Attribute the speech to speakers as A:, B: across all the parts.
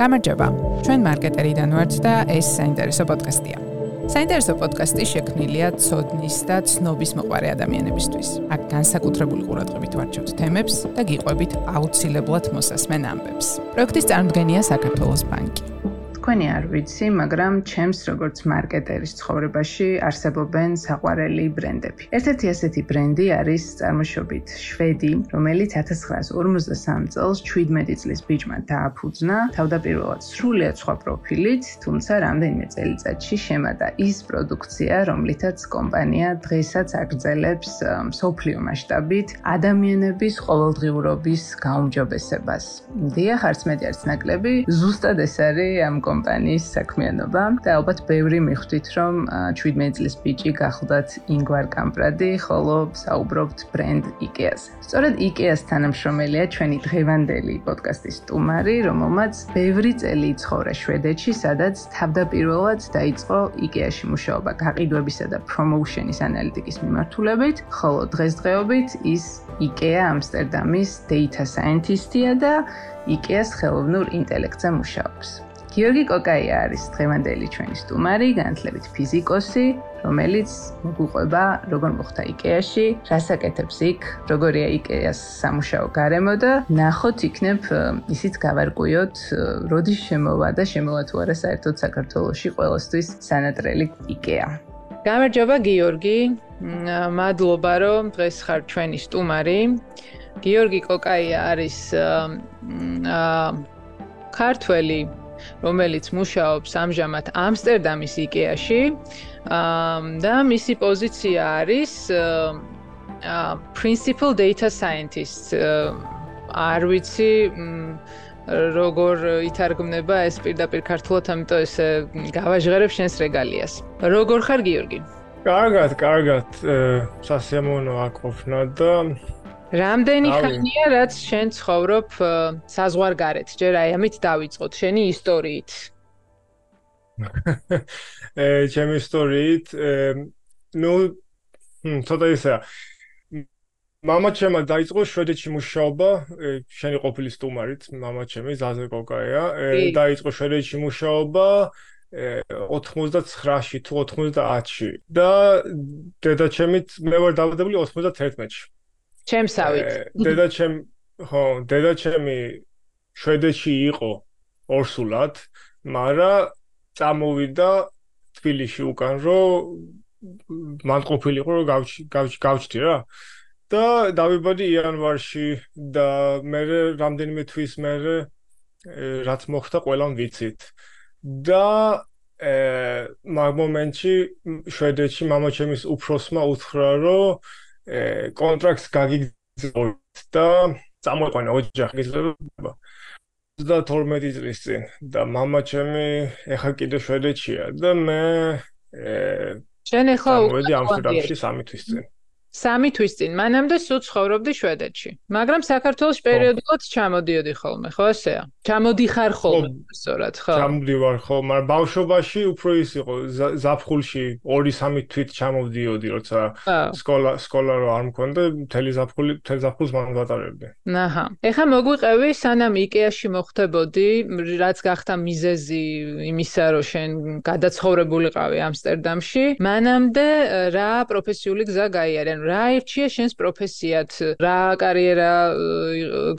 A: გამარჯობა. ჩვენ მარკეტერიდან ვართ და ეს საინტერესო პოდკასტია. საინტერესო პოდკასტი შექმნილია ცოდნის და ცნობის მოყარე ადამიანებისთვის. აქ განსაკუთრებული ყურადღებით ვარჩევთ თემებს და გიყვებით აუცილებლად მოსასმენ ამბებს. პროექტის წარმოდგენია საქართველოს ბანკი.
B: თქვენი არ ვიცი, მაგრამ ჩემს როგორც მარკეტერის ცხოვრებაში არსებობენ საყვარელი ბრენდები. ერთ-ერთი ასეთი ბრენდი არის წარმოშობით შვედი, რომელიც 1953 წელს 17 წლის ბიჭმა დააფუძნა, თავდაპირველად სრულიად სხვა პროფილით, თუმცა რამდენიმე წელიწადში შემატა ის პროდუქცია, რომლითაც კომპანია დღესაც აგრძელებს სოფლიო მასშტაბით ადამიანების ყოველდღიურობის გაუმჯობესებას. დიახ, არც მეტი არც ნაკლები, ზუსტად ეს არის ამ კომპანიის საქმიანობა და ალბათ ბევრი მიხვდით რომ 17 წლის ბიჭი გახლდათ ინგვარ კამპრადი, ხოლო საუბრობთ ბრენდ IKEA-ზე. სწორედ IKEA-ს თანამშრომელია ჩვენი დღევანდელი პოდკასტის სტუმარი, რომელმაც ბევრი წელი იცხოვრა შვედეთში, სადაც თავდაპირველად დაიწყო IKEA-ში მუშაობა გაყიდვებისა და პრომოუშენის ანალიტიკის მიმართულებით, ხოლო დღესდღეობით ის IKEA ამსტერდამის data scientist-ია და IKEA-ს ხელოვნურ ინტელექტზე მუშაობს. გიორგი კოკაია არის დღევანდელი ჩვენი სტუმარი, განათლებით ფიზიკოსი, რომელიც მოგვიყვება როგორ მოხდა IKEA-ში, რას აკეთებს იქ, როგორია IKEA-ს სამუშაო გარემო და ნახოთ იქნებ ისიც გავარკვიოთ, როდის შემოვა და შემოვა თუ არა საერთოდ საქართველოსში ყოველთვის სანატრელი IKEA.
A: გამარჯობა გიორგი, მადლობა რომ დღეს ხარ ჩვენი სტუმარი. გიორგი კოკაია არის აა ქართველი რომელიც მუშაობს ამჟამად ამსტერდამის IKEA-ში. და მისი პოზიცია არის principal data scientist. არ ვიცი როგორ ითარგმნება ეს პირდაპირ ქართულად, ამიტომ ეს გავაჟღერებ შენს რეგალიას. როგორ ხარ გიორგი?
C: კარგად, კარგად. სასიამოვნო აყოფნა და
A: რამდენი ხანია რაც შენ ცხოვრობ საზღვარგარეთ? ჯერ აი ამით დავიწყოთ შენი ისტორიით.
C: ე ჩემი ისტორიით, ნუ ცოტა ისე мама ჩემმა დაიწყო შვედეთში მუშაობა, შენი ყოფილი სტუმარით, мама ჩემი ზაზე კოკაია, დაიწყო შვედეთში მუშაობა 99-ში თუ 90-ში და დედა ჩემით მე ვარ დავადებული 91-ში.
A: ჩემსავით.
C: დედაჩემ ხო, დედაჩემი შვედეთში იყო ორსულად, მაგრამ წამოვიდა თბილისში უკან რო მან ყოფილიყო რომ გავჩი გავჩდი რა და დავიბადი იანვარში და მე რამდენიმე თვის მერე რაც მოხდა ყველამ ვიცით და э მაგ მომენტში შვედეთში მამაჩემის უფროსმა უთხრა რომ კონტრაქტს გაგიგზავნოთ და წამოიყვანა ოჯახი გიძლება და 12 წლის წინ და мама ჩემი ეხა კიდე შვედეთშია და მე
A: შენ ეხა უკვე
C: ამსტერდამში 3 თვის წინ
A: სამი თვის წინ მანამდე სულ ცხოვრობდი შვედეთში. მაგრამ საქართველოს პერიოდულად ჩამოდიოდი ხოლმე ხო ასეა ჩამოდიხარ ხოლმე სწორად ხო?
C: ჩამოდივარ ხო მაგრამ ბავშვობაში უფრო ის იყო ზაფხულში 2-3 თვით ჩამოდიოდი როცა სკოლა სკოლა რო არ მქონდა მთელი ზაფხული მთელი ზაფხულს მან ვატარებდი
A: აჰა ეხა მოგვიყევი სანამ იკეაში მოხდებოდი რაც გახდა მიზეზი იმისა რომ შენ გადაცხოვრებულიყავი ამსტერდამში. მანამდე რა პროფესიული გზა გაიარე რა ერთია შენს პროფესიად, რა კარიერა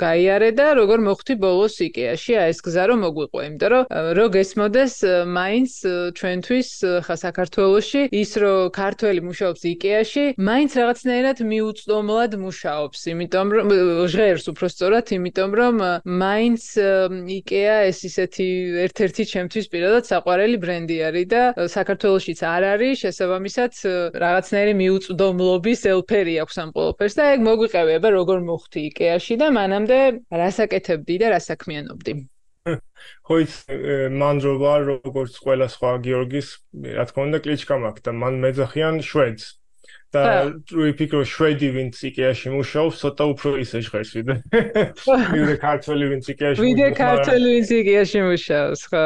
A: გაიარე და როგორ მოხდი ბოლოს იკეაში, აი ეს გზა რომ მოგვიყვა, იმიტომ რომ რო გესმოდეს მაინც ჩვენთვის ხა საქართველოში ის რომ ქართველი მუშაობს იკეაში, მაინც რაღაცნაირად მიუწვდომლად მუშაობს, იმიტომ რომ ჟღერს უფრო სწორად, იმიტომ რომ მაინც იკეა ეს ისეთი ერთ-ერთი ჩემთვის პირადად საყვარელი ბრენდი არის და საქართველოშიც არ არის შესაბამისად რაღაცნაირი მიუწვდომლობის ელფერი აქვს ამ ყველაფერს და ეგ მოგვიყევი აბა როგორ მოხდი IKEA-ში და მანამდე რასაკეთებდი და რასაქმიანობდი.
C: ხო ის მანდროვა როგორც ყველა სხვა გიორგის რა თქმა უნდა კლიჩკა მაქვს და მან მეძახიან შვედს. და ვიფიქრო შვედი ვინც IKEA-ში მუშაობს ცოტა უფრო ისე ჟღერს ვიდრე ვიდრე ქართველი ვინც IKEA-ში
A: ვიდრე ქართველი ვინც IKEA-ში მუშაობს ხო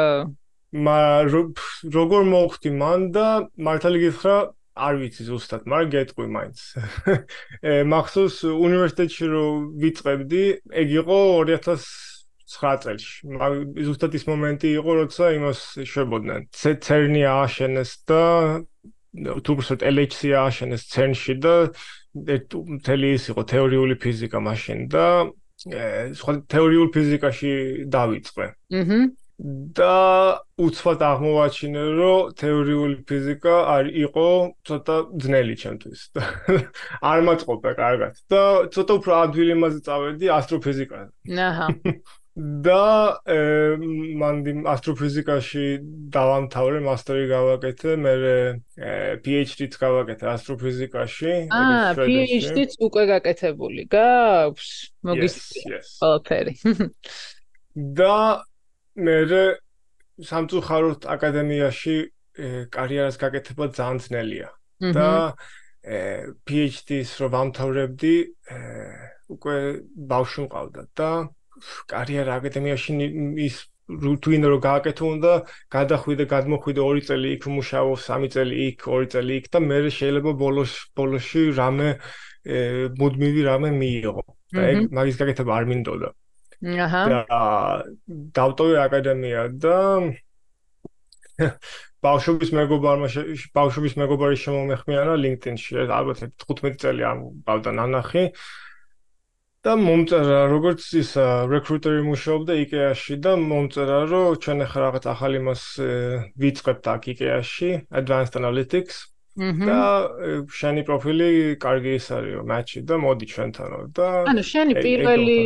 C: მა როგორ მოხდი მან და მართალი გითხრა არ ვიცი ზუსტად, მაგრამ გეტყვი მაინც. ე მახსოვს უნივერსიტეტში რო ვიწყებდი, ეგ იყო 2000 9 წელს. ზუსტად ის მომენტი იყო, როცა იმას შვებოდნენ. CERN-ი ააშენეს და თუმცა LHC ააშენეს CERN-ში და მთელი ის იყო თეორიული ფიზიკა მაშინ და სხვა თეორიულ ფიზიკაში დავიწყე.
A: აჰა.
C: და უცბად აღმოვაჩინე, რომ თეორიული ფიზიკა არ იყო ცოტა ძნელი ჩემთვის. არ მაწყობდა კარგად. და ცოტა უფრო ადვილი მასე წავედი ასტროფიზიკაზე.
A: აჰა.
C: და მანდი ასტროფიზიკაში დავამთავრე, მასტერი გავაკეთე, მე PhD-ც გავაკეთე ასტროფიზიკაში.
A: აა, PhD-ც უკვე გაკეთებული გაქვს? მოგის ყველაფერი.
C: და მე სამწუხაროდ აკადემიაში კარიერას გაკეთება ძალიან ძნელია. და PhD-ს რო ვამთავრებდი უკვე ბავშვი მყავდა და კარიერა აკადემიაში ის რუტინა რო გააკეთო უნდა გადახვიდე გადმოხვიდე 2 წელი იქ მუშაო 3 წელი იქ 2 წელი იქ და მე შეიძლება ბოლოს ბოლოში რამე მუდმივი რამე მიიღო. და ეგ მაგის გაკეთება არ მინდოდა და დავტოვე აკადემია და ბავშვობის მეგობარმა ბავშვობის მეგობარი შემომეხმიანა LinkedIn-ში ალბათ 15 წელი ამ ბავდა ნანახი. და მომწერა როგორც ის recruiter-ი მუშაობდა IKEA-ში და მომწერა რომ ჩვენ ახლა რაღაც ახალი მას ვიწყებთ აქ IKEA-ში Advanced Analytics და შენი პროფილი კარგი ის არისო, მატჩი და მოდი ჩვენთანო და
A: ანუ შენი პირველი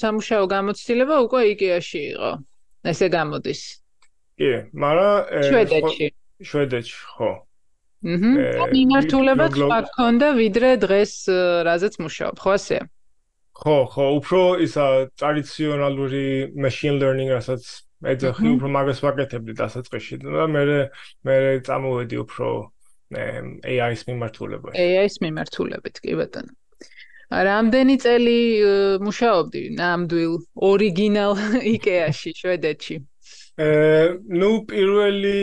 A: სამუშაო გამოცდილება უკვე IKEA-ში იყო. ესე გამოდის.
C: კი, მაგრამ
A: შვედეთში.
C: შვედეთში, ხო.
A: აჰა. მიმართულება თქვა გქონდა ვიდრე დღეს რაზეც მუშაობ, ხო ასე?
C: ხო, ხო, უფრო ისა ტრადიციონალური machine learning რასაც ეძახი უფრო მაგას ვაკეთებდი დასაწყისში და მე მე წამოვედი უფრო AI-ის მიმართულებაში.
A: AI-ის მიმართულებით, კი ბატონო. რამდენი წელი მუშაობდი ნამდვილ ორიგინალ IKEA-ში, შვედეთში?
C: ე, ნუ პირველი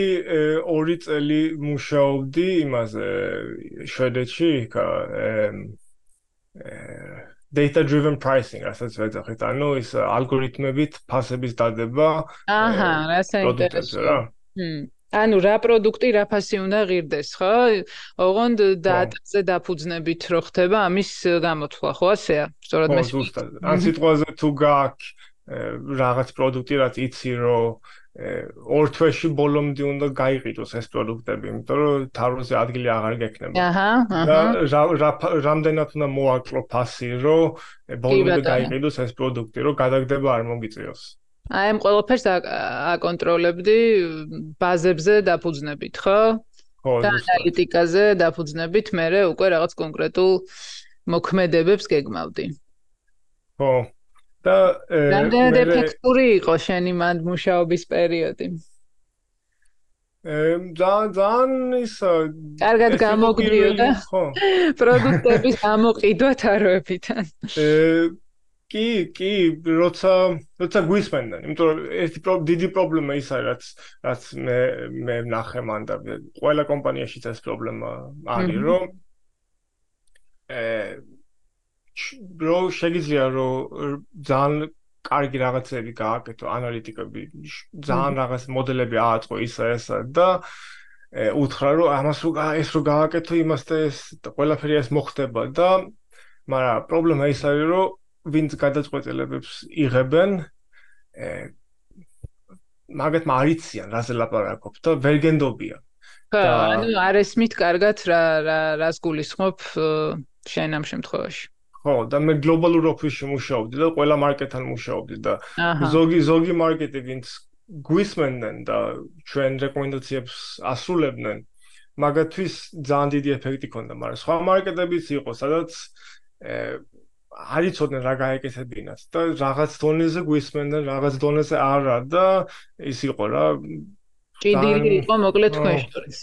C: 2 წელი მუშაობდი იმაზე შვედეთში, კა data driven pricing, რასაც ვეძახით, ანუ ის ალგორითმებით ფასების დადება.
A: აჰა, რა საინტერესოა. ანუ რა პროდუქტი რა ფასი უნდა ღირდეს, ხო? ოღონდ დატაზე დაფუძნებით რო ხდება ამის გამოთვლა, ხო ასეა?
C: სწორად მე ზუსტად. ან სიტყვაზე თუ გაქვს რაღაც პროდუქტი, რაც იცი რომ ორ თვეში ბოლომდე უნდა გაიყიდოს ეს პროდუქტები, იმიტომ რომ თავზე ადგილი აღარ გექნება.
A: აჰა, აჰა.
C: და რა რამდენად უნდა მოაკლო ფასი, რომ ბოლომდე გაიყიდოს ეს პროდუქტი, რომ გადაგდება არ მოგიწევს.
A: აი ამ ყველაფერს აკონტროლებდი ბაზებზე დაფუძნებით, ხო?
C: ხო,
A: და ანალიტიკაზე დაფუძნებით მე უკვე რაღაც კონკრეტულ მოქმედებებს გეგმავდი.
C: ხო. და
A: რამდენად ეფექტური იყო შენი მანდ მუშაობის პერიოდი?
C: ემ ძალიან ძალიან ის
A: კარგად გამოგდიოდა. ხო. პროდუქტების გამოყიდვა თაროებიდან.
C: ე კი, კი, როცა როცა გვისმენდნენ, იმიტომ რომ ერთი დიდი პრობლემა ის არის, რაც რაც მე მე ნახე მან და ყველა კომპანიაშიც ეს პრობლემა არის, რომ ე ბრო შეგიძლია რომ ძალიან კარგი რაღაცები გააკეთო, ანალიტიკები, ძალიან რაღაც მოდელები ააწყო ისა ესა და უთხრა რომ ამას რო ეს რო გააკეთო, იმას და ეს ყველაფერი ეს მოხდება და მაგრამ პრობლემა ის არის რომ ვინც გადაწყვეტილებებს იღებენ ე მაგათ მარიციან რაზე ლაპარაკობ და ვერ გენდობიან.
A: და ანუ არ ესმით კარგად რა რა რას გულისხმობ შენ ამ შემთხვევაში.
C: ხო და მე გლობალურ ოფისში მუშაობდი და ყველა მარკეტთან მუშაობდი და ზოგი ზოგი მარკეტი ვინც გვისმენდნენ და ჩვენ რეკომენდაციებს ასრულებდნენ მაგათვის ძალიან დიდი ეფექტი ქონდა მაგრამ სხვა მარკეტებიც იყო სადაც არ იცოდნენ რა გაეკეთებინათ და რაღაც დონეზე გვისმენდნენ, რაღაც დონეზე არა და ის იყო რა.
A: ჭიდილი იყო მოკლედ თქვენ შორის.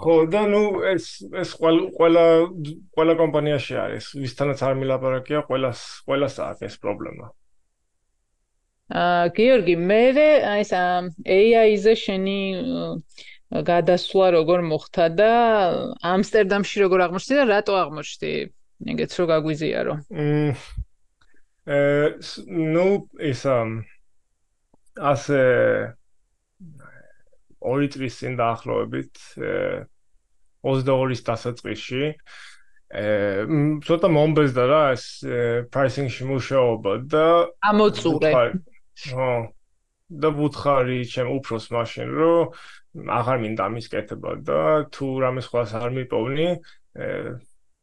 C: ხო და ნუ ეს ეს ყველა ყველა კომპანიაში არის, ვისთანაც არ მილაპარაკია, ყველას ყველას აქვს ეს პრობლემა.
A: აა გიორგი, მე ეს AI-ზე შენი გადასვლა როგორ მოხდა და ამსტერდამში როგორ აღმოჩნდი და რატო აღმოჩნდი? ეგეც რო გაგვიზიარო. მ
C: ну ისა ასე ორი წლის წინ დაახლოებით 22-ის დასაწყისში ე ცოტა მომბეზდა რა ეს პრაისინგში მუშაობა და
A: ამოწურე
C: ხო და ვუთხარი ჩემ უფროს მაშინ რომ აღარ მინდა მისკეთება და თუ რამე სხვას არ მიპოვნი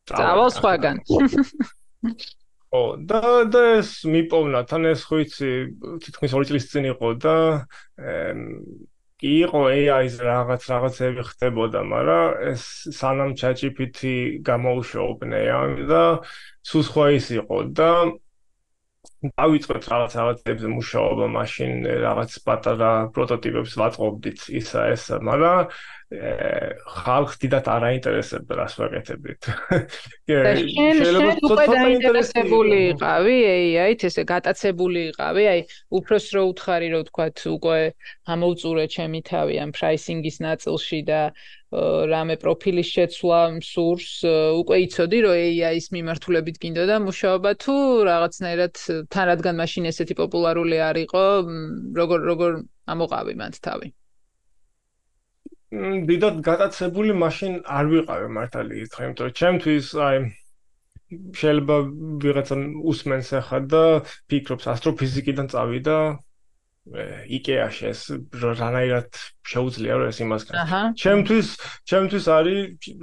A: წავალ სხვაგან.
C: ო და და ეს მიპოვნა თან ეს ხო იცი თითქმის 2 წლის წინ იყო და კი იყო AI-ს რაღაც რაღაცები ხდებოდა, მაგრამ ეს სანამ ChatGPT გამოუშოვდნენ და სულ სხვა ის იყო და დავიწყეთ რაღაც რაღაცებზე მუშაობა, მაშინ რაღაც პატარა პროტოტიპებს ვაწყობდით ისა ესა, მაგრამ ხალხს დიდათ არ აინტერესებდა რას ვაკეთებდით.
A: შეიძლება უფრო დაინტერესებული იყავი AI-ით, ესე გატაცებული იყავი, აი უფროს რო უთხარი რო თქვა უკვე ამოუწურე ჩემი თავი ამ პრაისინგის ნაწილში და რამე პროფილის შეცვლა სურს, უკვე იცოდი რომ AI-ის მიმართულებით გინდოდა მუშაობა თუ რაღაცნაირად თან რადგან მაშინ ესეთი პოპულარული არ იყო, როგორ როგორ ამოყავი მათ თავი?
C: დიდად გატაცებული მაშინ არ ვიყავი მართალი ერთხელ, იმიტომ რომ ჩემთვის აი შეიძლება ვიღაცა უსმენს ახლა და ფიქრობს ასტროფიზიკიდან წავიდა იკეაში ეს რანაირად შეუძლია რომ ეს იმას გაკეთო. ჩემთვის ჩემთვის არის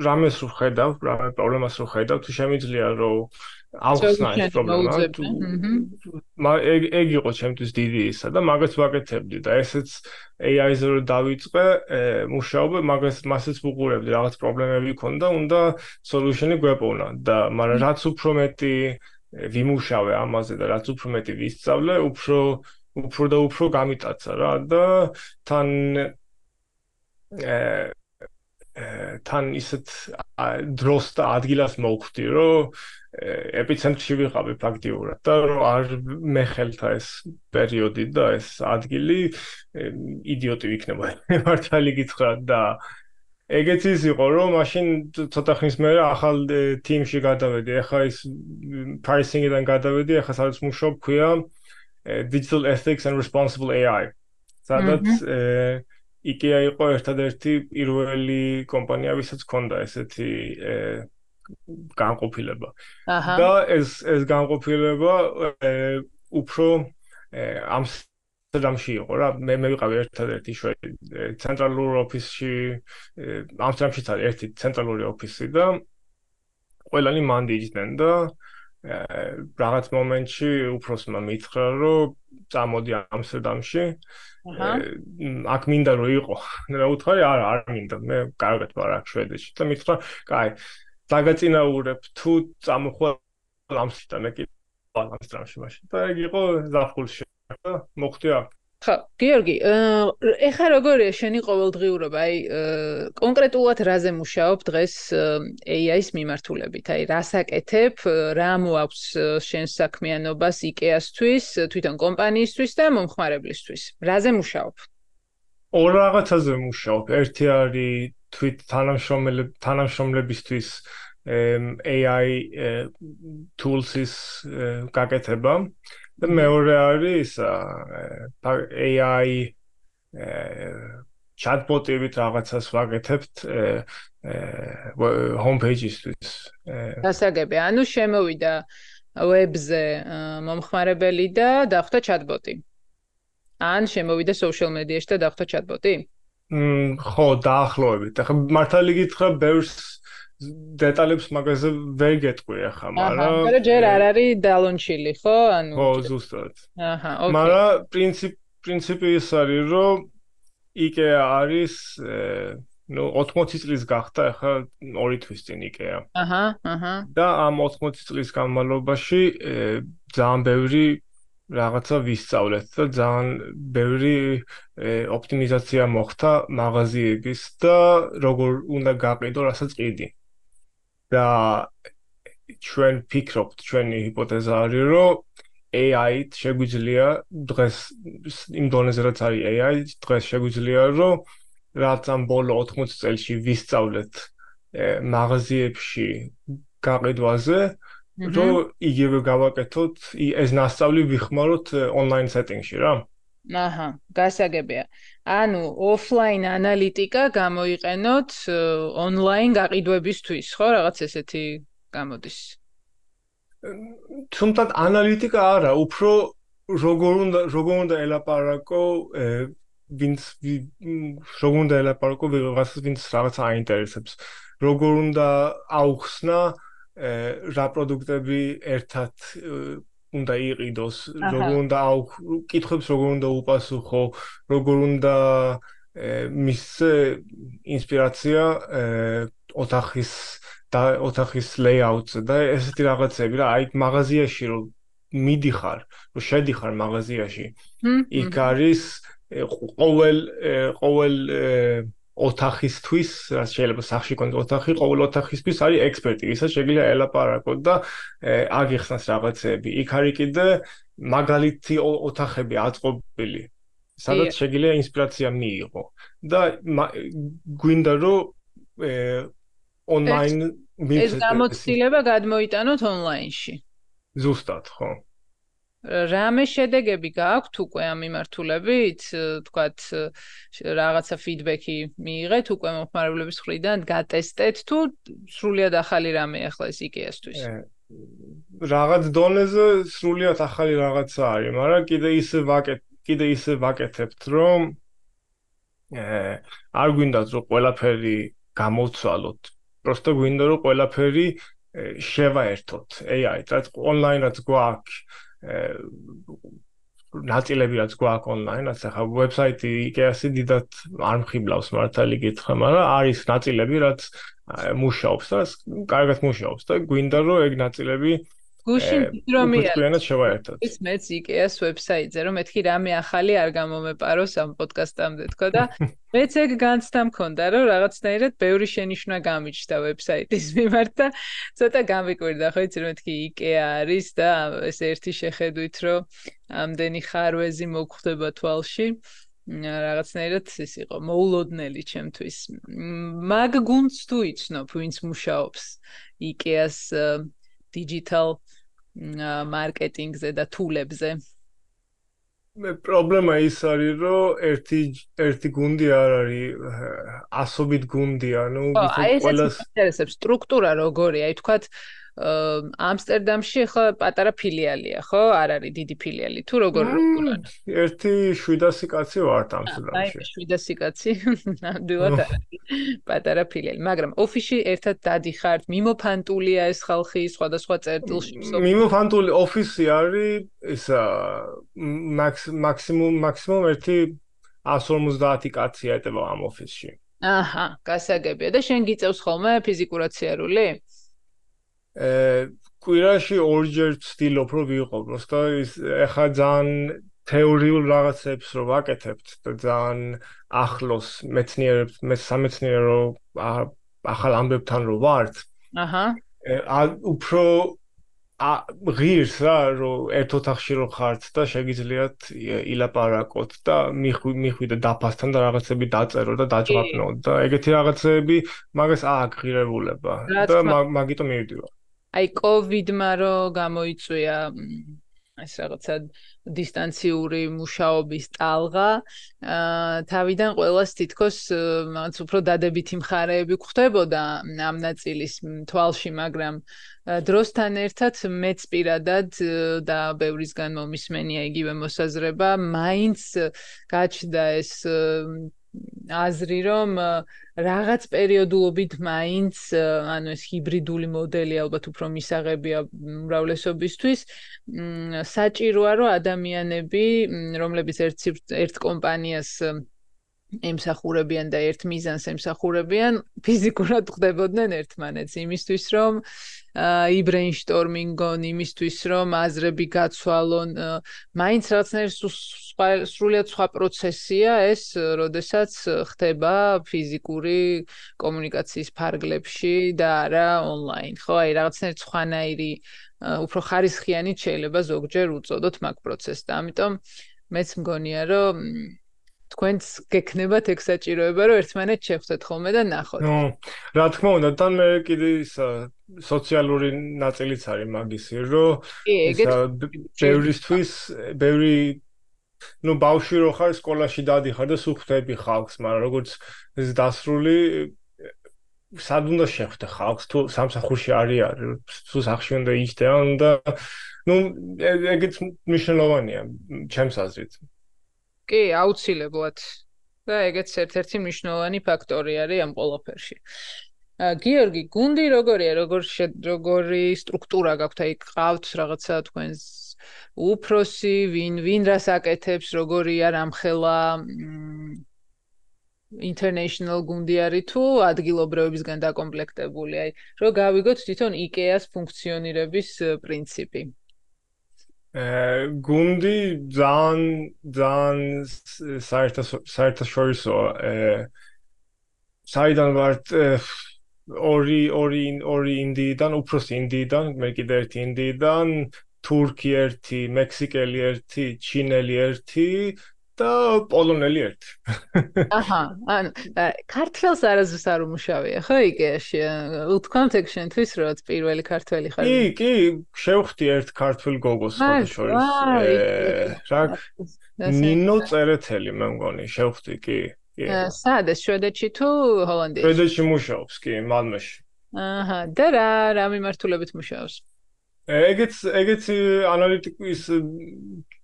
C: რამეს რო ხედავ, რა პრობლემას რო ხედავ, თუ შემიძლია რომ აუხსნა ეს პრობლემა. მა ეგ ეგ იყო ჩემთვის დიდი ისა და მაგას ვაკეთებდი და ესეც AI-ზე რო დავიწყე მუშაობა, მაგას მასეც ვუყურებდი, რაღაც პრობლემები ქონდა, უნდა solution-ი გვეპოვნა და მაგრამ რაც უფრო მეტი ვიმუშავე ამაზე და რაც უფრო მეტი ვისწავლე, უფრო უფრო და უფრო გამიტაცა რა და თან თან ისეთ დროს და ადგილას მოვხვდი, რომ ეპიცენტრში ვიყავი ფაქტიურად და რომ არ მეხელთა ეს პერიოდი და ეს ადგილი იდიოტი ვიქნება მართალი გითხრა და ეგეც ის იყო რომ მაშინ ცოტა ხნის მერე ახალ ტიმში გადავედი ახლა ის პრაისინგიდან გადავედი ახლა სადაც მუშაობ ქვია digital ethics and responsible AI სადაც IKEA იყო ერთადერთი პირველი კომპანია ვისაც ჰქონდა ესეთი განყოფილება. აჰა. და ეს ეს განყოფილება უფრო ამსტერდამში იყო რა. მე მე ვიყავი ერთადერთი შვედი ცენტრალურ ოფისში ამსტერდამშიც არის ერთი ცენტრალური ოფისი და ყველანი მანდიჯდნენ და რაღაც მომენტში უფროსმა მითხრა რომ წამოდი ამსტერდამში აჰა აქ მინდა რომ იყო და უთხარი არა არ მინდა მე კარგად ვარ აქ შვედეთში და მითხრა კაი დაგაწინაურებ თუ წამოხვალ ამსთან მე კი ამსტრამში მაშინ. და ეგ იყო ზაფხულში და მოხდი აქ
A: ხა გიორგი ეხა როგორია შენი ყოველდღიურობა? აი კონკრეტულად რაზე მუშაობ დღეს AI-ის მიმართულებით? აი რას აკეთებ რა მოაქვს შენს საქმიანობას IKEA-სთვის თვითონ კომპანიისთვის და მომხმარებლისთვის? რაზე მუშაობ?
C: ორ რაღაცაზე მუშაობ. ერთი არის თვით თანამშრომლებ თანამშრომლებისთვის AI tools-ის გაკეთება და მეორე არის AI chatbot-ებით რაღაცას ვაკეთებთ homepage-ისთვის.
A: დასაგები, ანუ შემოვიდა web-ზე მომხმარებელი და დახვდა chatbot-ი. ან შემოვიდა social media-ში და დახვდა chatbot-ი?
C: ხო, დაახლოებით. ახლა მართალი გითხრა, ბევრს დეტალებს მაგაზე ვერ გეტყვი ახლა, მაგრამ
A: აჰა, მაგრამ ჯერ არ არის დალონჩილი, ხო?
C: ანუ ხო, ზუსტად.
A: აჰა, ოკეი.
C: მაგრამ პრინციპ პრინციპი ის არის, რომ IKEA არის ну 80 წლის გახდა ახლა 2 თვის წინ IKEA.
A: აჰა, აჰა.
C: და ამ 80 წლის განმავლობაში ძალიან ბევრი რაღაცა ვისწავლეთ და ძალიან ბევრი ოპტიმიზაცია მოხდა მაღაზიების და როგორ უნდა გაყიდო რასაც ყიდი. და ჩვენ ფიქრობთ, ჩვენი ჰიპოთეზა არის, რომ AI-ით შეგვიძლია დღეს იმ დონეზე რაც არის AI, დღეს შეგვიძლია რომ რაც ამ ბოლო 80 წელში ვისწავლეთ მაღაზიებში გაყიდვაზე, რომ იგივე გავაკეთოთ ეს ნასწავლი ვიხმაროთ ონლაინ სეტინგში რა.
A: აჰა, გასაგებია. ანუ ოფლაინ ანალიტიკა გამოიყენოთ ონლაინ გაყიდვებისთვის, ხო, რაღაც ესეთი გამოდის.
C: თუმცა ანალიტიკა არა, უფრო როგორ უნდა როგორ უნდა ელაპარაკო ვინც როგორ უნდა ელაპარაკო ვიღაცას ვინც რაღაც აინტერესებს. როგორ უნდა აუხსნა რა პროდუქტები ერთად უნდა იყიდოს, როგორ უნდა აუკითხებს, როგორ უნდა უპასუხო, როგორ უნდა მის ინსპირაცია ოთახის და ოთახის ლეიაუტზე და ესეთი რაღაცები რა, აი მაღაზიაში რომ მიდიხარ, რომ შედიხარ მაღაზიაში, იქ არის ყოველ ყოველ ოთახისთვის, რაც შეიძლება სახში კონდ ოთახი, ყოველ ოთახისთვის არის ექსპერტი, ვისაც შეიძლება ელაპარაკოთ და აგიხსნას რაღაცები. იქ არის კიდე მაგალითი ოთახები აწყობილი, სადაც შეიძლება ინსპირაცია მიიღო და გვინდა რომ ონლაინ
A: ეს გამოცდილება გადმოიტანოთ ონლაინში.
C: ზუსტად, ხო.
A: რამე შედეგები გააქვთ უკვე ამ მიმართულებით, თქვათ რაღაცა ფიდბექი მიიღეთ უკვე მომხმარებლების მხრიდან, გატესტეთ თუ სრულიად ახალი რამე ახლა ეს IKEA-სთვის.
C: რაღაც დონეზე სრულიად ახალი რაღაცა არის, მაგრამ კიდე ისე ვაკეთ, კიდე ისე ვაკეთებთ, რომ აა არ გვინდათ რომ ყველაფერი გამოვცვალოთ. просто გვინდა რომ ყველაფერი შევაერთოთ AI-ით, რაც ონლაინად გვაქვს ნაწილები რაც გვაქვს ონლაინად, ახლა ვებსაიტი IKEA-ში დიდად არ მხიბლავს მართალი გითხრა, მაგრამ არის ნაწილები რაც მუშაობს და კარგად მუშაობს და გვინდა რომ ეგ ნაწილები
A: გუშინ რომია
C: თქვენად შევაერთოთ.
A: ის მეც IKEA-ს ვებსაიტზე რომ მეთქი რამე ახალი არ გამომეპაროს ამ პოდკასტამდე თქო და მეც ეგ განცდა მქონდა რომ რაღაცნაირად ბევრი შენიშვნა გამიჩნდა ვებსაიტის მიმართ და ცოტა გამიკვირდა ხო იცი რომ მეთქი IKEA არის და ეს ერთი შეხედვით რომ ამდენი ხარვეზი მოგხვდება თვალში რაღაცნაირად ის იყო მოულოდნელი ჩემთვის. მაგ გუნდს თუ იცნობ, ვინც მუშაობს IKEA-ს digital მარკეტინგზე და თულებზე.
C: მე პრობლემა ის არის, რომ ერთი ერთი გუნდი არ არის ასობით გუნდია, ну,
A: ყველას ინტერესებს სტრუქტურა როგორია, აი თქვათ ამსტერდამში ხო პატარა ფილიალია, ხო? არ არის დიდი ფილიალი. თუ როგორ როგორ
C: ერთი 700 კაცი ვართ ამსტერდამში.
A: აი 700 კაცი. ნამდვილად პატარა ფილიალი, მაგრამ ოფისში ერთად დადიხართ, მიმოფანტულია ეს ხალხი სხვადასხვა წერტილში.
C: მიმოფანტული ოფისი არის ისა მაქსიმუმ მაქსიმუმ ერთი 150 კაცი ეტება ამ ოფისში.
A: აჰა, გასაგებია და შენ გიწევს ხოლმე ფიზიკურად სიარული?
C: კვირაში ორჯერ ვცდილობ რომ ვიყვებოს და ის ეხა ძალიან თეორიულ რაღაცებს რომ ვაკეთებთ და ძალიან ახლოს მეცნიერებს მე სამეცნიერო ახალ ამბებთან რომ ვართ.
A: აჰა.
C: უფრო ა ღირს რა რომ ერთ ოთახში რომ ხართ და შეგიძლიათ ილაპარაკოთ და მიხვიდე დაფასთან და რაღაცები დაწერო და დაჯვაპნოთ და ეგეთი რაღაცები მაგას ააგღირებულება და მაგიტო მივდივარ.
A: აი კოვიდმა რო გამოიწვია ეს რაღაცა დისტანციური მუშაობის ტალღა აა თავიდან ყოველას თითქოს რაღაც უფრო დადებითი მხარეები გვხვდებოდა ამ ნაწილის თვალში მაგრამ დროსთან ერთად მეც პირადად და ბევრისგან მომისმენია იგივე მოსაზრება მაინც გაჩნდა ეს აზრი რომ რაღაც პერიოდულობით მაინც ანუ ეს ჰიბრიდული მოდელი ალბათ უფრო მისაღებია უმრავლესობისთვის საჭიროა რომ ადამიანები რომლებიც ერთ ერთ კომპანიას ემსახურებიან და ერთ მიზანს ემსახურებიან ფიზიკურად ხდებოდნენ ერთმანეთს იმისთვის რომ აი ბრეინშტორმინგონ იმისთვის რომ აზრები გაცვალონ მაინც რაღაცნაირ სრულიად სხვა პროცესია ეს როდესაც ხდება ფიზიკური კომუნიკაციის ფარგლებში და არა ონლაინ. ხო აი რაღაცნაირ სხვანაირი უფრო ხარისხიანი შეიძლება ზოგჯერ უწოდოთ მაგ პროცესს და ამიტომ მეც მგონია რომ თქვენს გექნებათ ეგ საჭიროება რომ ერთმანეთს შევხვდეთ ხოლმე და ნახოთ.
C: ნუ რა თქმა უნდა, თან მე კიდე ის სოციალური ნაწილიც არის მაგისი, რომ ისა ბევრისთვის, ბევრი ნუ ბავშვი რო ხარ სკოლაში დადიხარ და სულ ხვდები ხალხს, მაგრამ როგორც ეს დასრული სად უნდა შეხვდე ხალხს თუ სამსახურში არის, თუ სახში უნდა იჯდე და ნუ ეგეც მნიშვნელოვანია ჩემს აზრით.
A: კი, აუცილებლად. და ეგეც ერთ-ერთი მნიშვნელოვანი ფაქტორი არის ამ ყველაფერში. ა გიორგი, გუნდი როგორია, როგორ როგორი სტრუქტურა გაქვთ, აი ყავთ რაღაცა თქვენს უფროსი, ვინ ვინ რას აკეთებს, როგორია რამხელა international გუნდი არის თუ ადგილობრივებისგან დაკომპლექტებული, აი რომ გავიგოთ თვითონ IKEA-ს ფუნქციონირების პრინციპი.
C: გუნდი ძალიან ძალიან საერთაშორისო საიდან ვართ ორი ორი ორი ინდიიდან უფროსი ინდიიდან მე კიდე ერთი ინდიიდან თურქი ერთი მექსიკელი ერთი ჩინელი ერთი და პოლონელი ერთი.
A: აჰა, ანუ ქართველს არაზუს არ უმუშავია, ხო იგეაში? უთქვამთ ეგ შენთვის რომ პირველი ქართველი ხარ?
C: კი, კი, შევხვდი ერთ ქართველ გოგოს შორის. რა ნინო წერეთელი მე მგონი, შევხვდი კი. კი.
A: სად ეს შვედეთში თუ ჰოლანდიაში?
C: შვედეთში მუშაობს კი, მალმეში.
A: აჰა, და რა რა მიმართულებით მუშაობს?
C: ეგეც ეგეც ანალიტიკის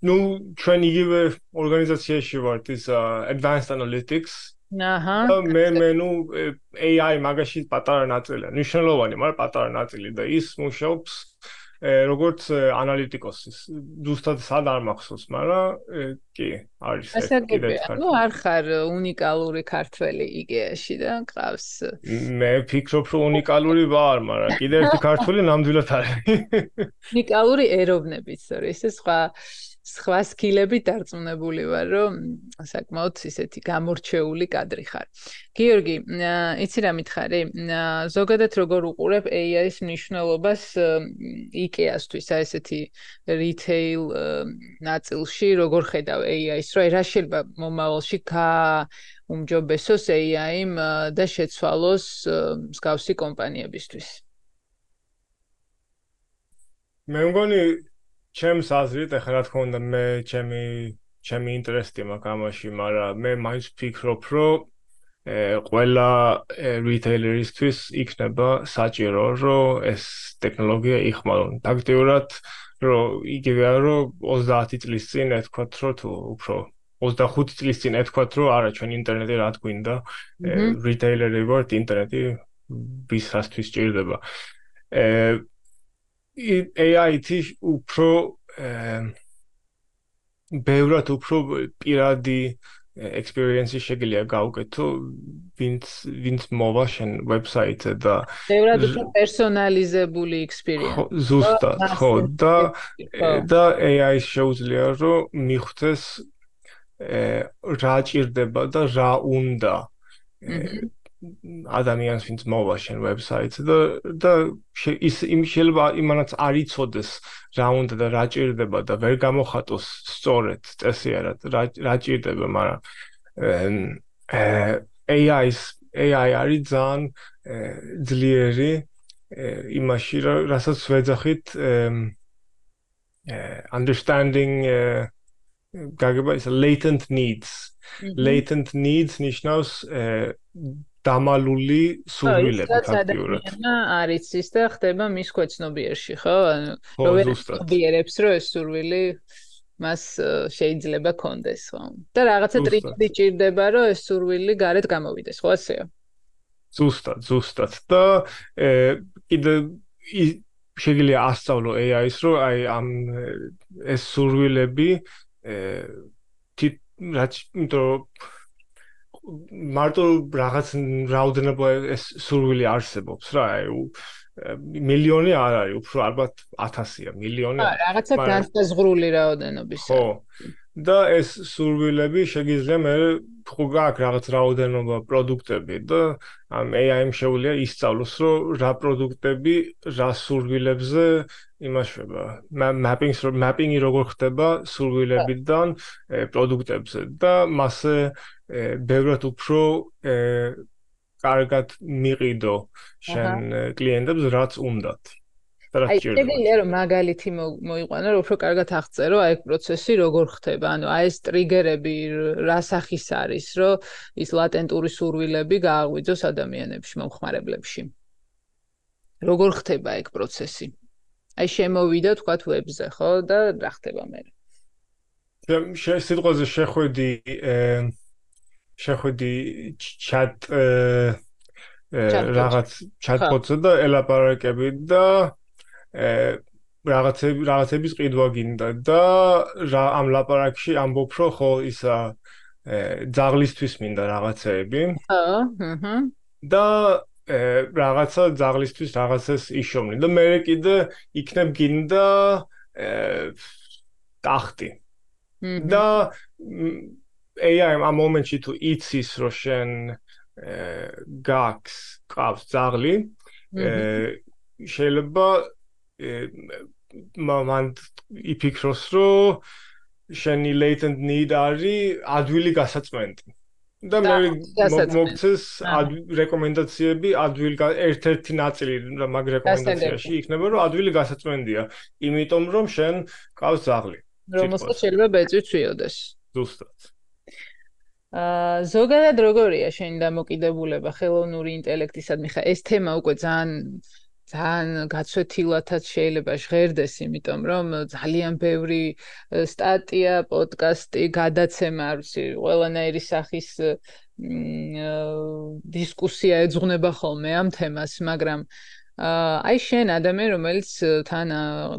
C: ну ჩვენ იგივე ორგანიზაციაში ვართ ის advanced analytics
A: აჰა
C: მე მე ну AI მაგაში პატარა ნაწილია ნიშნულოვანი მაგრამ პატარა ნაწილი და ის მუშაობს როგორც ანალიტიკოსის ზუსტად სად არ მახსოვს, მაგრამ კი, არის
A: ეს კიდე ხარ. ნუ არ ხარ უნიკალური ქართველი იგეაში და ყავს.
C: მე ფიქრობ, რომ უნიკალური ვარ, მაგრამ კიდე ერთი ქართველი ნამდვილად არის.
A: უნიკალური ეროვნებიც არის, ეს სხვა სხვა სკილები დარწმუნებული ვარ, რომ საკმაოდ ისეთი გამორჩეული კადრი ხარ. გიორგი, იცი რა მითხარი? ზოგადად როგორ უყურებ AI-ის მნიშვნელობას IKEA-სთვის, აი ესეთი retail ნაწილში, როგორ ხედავ AI-ს, რომ რა შეიძლება მომავალში გა უმჯობესოს AI-იმ და შეცვალოს მსგავსი კომპანიებისთვის?
C: მე მგონი ჩემს აზრით, ახლა რა თქმა უნდა მე ჩემი ჩემი ინტერესია მაგამაში, მაგრამ მე მაინც ვფიქრობ, რომ ე ყველა რიტეილერისთვის იქნება საჭირო, რომ ეს ტექნოლოგია იხმარონ. ფაქტიურად, რომ იგივეა, რომ 30 წლის წინ ეთქვათ, რომ თუ უფრო 25 წლის წინ ეთქვათ, რომ არა, ჩვენ ინტერნეტი რა გვინდა, რიტეილერი ვართ, ინტერნეტი ვისასთვის ჭირდება. ე AI-ით უფრო ბევრად უფრო პირადი experience-ი შეგიძლია გაუკეთო ვინც ვინც მოვა შენ ვებსაიტზე და
A: ბევრად უფრო პერსონალიზებული experience.
C: ზუსტად, ხო, და და AI-ს შეუძლია რომ მიხვდეს რა ჭირდება და რა უნდა. ადამიანს ვინც მოვა შენ ვებსაიტზე და და ის იმ შეიძლება იმანაც არ იცოდეს რა უნდა და რა ჭირდება და ვერ გამოხატოს სწორედ წესიარად რა რა ჭირდება მაგრამ AI-ს AI არის ძალიან ძლიერი იმაში რასაც ვეძახით understanding გაგება ის latent needs. latent needs ნიშნავს დამალული სურვილები
A: ფაქტიურად. და არის ის და ხდება მის ქვეცნობიერში, ხო? ანუ რომ ვერცნობიერებს რომ ეს სურვილი მას შეიძლება კონდეს, ხო? და რაღაცა ტრიკი ჭირდება, რომ ეს სურვილი გარეთ გამოვიდეს, ხო ასეა?
C: ზუსტად, ზუსტად. და კიდე შეიძლება ასწავლო AI-ს, რომ აი ამ ეს სურვილები თი რაც იმიტომ მარტო რაღაც რაოდენობა ეს სურვილი არსებობს რა აი მილიონი არ არის უფრო ალბათ 1000-ია მილიონი
A: აა რაღაცა განსაზღვრული რაოდენობის
C: ხო და ეს სურვილები შეიძლება მე ხო გაქვს რაღაც რაოდენობა პროდუქტები და ამ AI-მ შეუძლია ისწავლოს, რომ რა პროდუქტები რა სურვილებზე იმაშება. mapping-ს mapping-ი როგორ ხდება სურვილებიდან პროდუქტებზე და მასე ბევრად უფრო კარგად მიყიდო შენ კლიენტებს რაც უნდათ.
A: აი შეგიძლია რომ მაგალითი მოიყვანო რომ უფრო კარგად აღწერო აი ეს პროცესი როგორ ხდება. ანუ აი ეს ტრიგერები რა სახის არის რომ ის ლატენტური სურვილები გააღვიძოს ადამიანებში მომხმარებლებში. როგორ ხდება ეგ პროცესი? აი შემოვიდა თქვა ვებზე ხო და რა ხდება მე
C: შე სიტყვაზე შეხვედი შეხვედი ჩატ რაღაც ჩატბოტზე და ელაპარაკები და რაღაცები რაღაცების ყიდვა გინდა და რა ამ ლაპარაკში ამბობ რომ ხო ისა ძაღლისთვის მინდა რაღაცეები.
A: ხო, აჰა.
C: და რაღაცა ძაღლისთვის რაღაცას იშოვნი და მე კიდე იქნებ გინდა ტახტი. და AI ამ მომენტში თუ იცის რომ შენ გაქვს ყავს ძაღლი, შეიძლება მან იფიქროს, რომ შენი latent need არის ადვილი გასაწმენდი. და მე მოგცეს რეკომენდაციები ადვილი ერთ-ერთი ნაწილი მაგ რეკომენდაციაში იქნება, რომ ადვილი გასაწმენდია, იმიტომ რომ შენ ყავს ზაღლი.
A: რომელსაც შეიძლება ბეწვი ცვიოდეს.
C: ზუსტად.
A: აა ზოგადად როგორია შენი დამოკიდებულება ხელოვნური ინტელექტისადმი ხა ეს თემა უკვე ძალიან ძალიან გაცვეთილათაც შეიძლება ჟღერდეს, იმიტომ რომ ძალიან ბევრი სტატია, პოდკასტი, გადაცემა, არ ვიცი, ყველანაირი სახის დისკუსია ეძღვნება ხოლმე ამ თემას, მაგრამ აი შენ ადამიანი რომელიც თან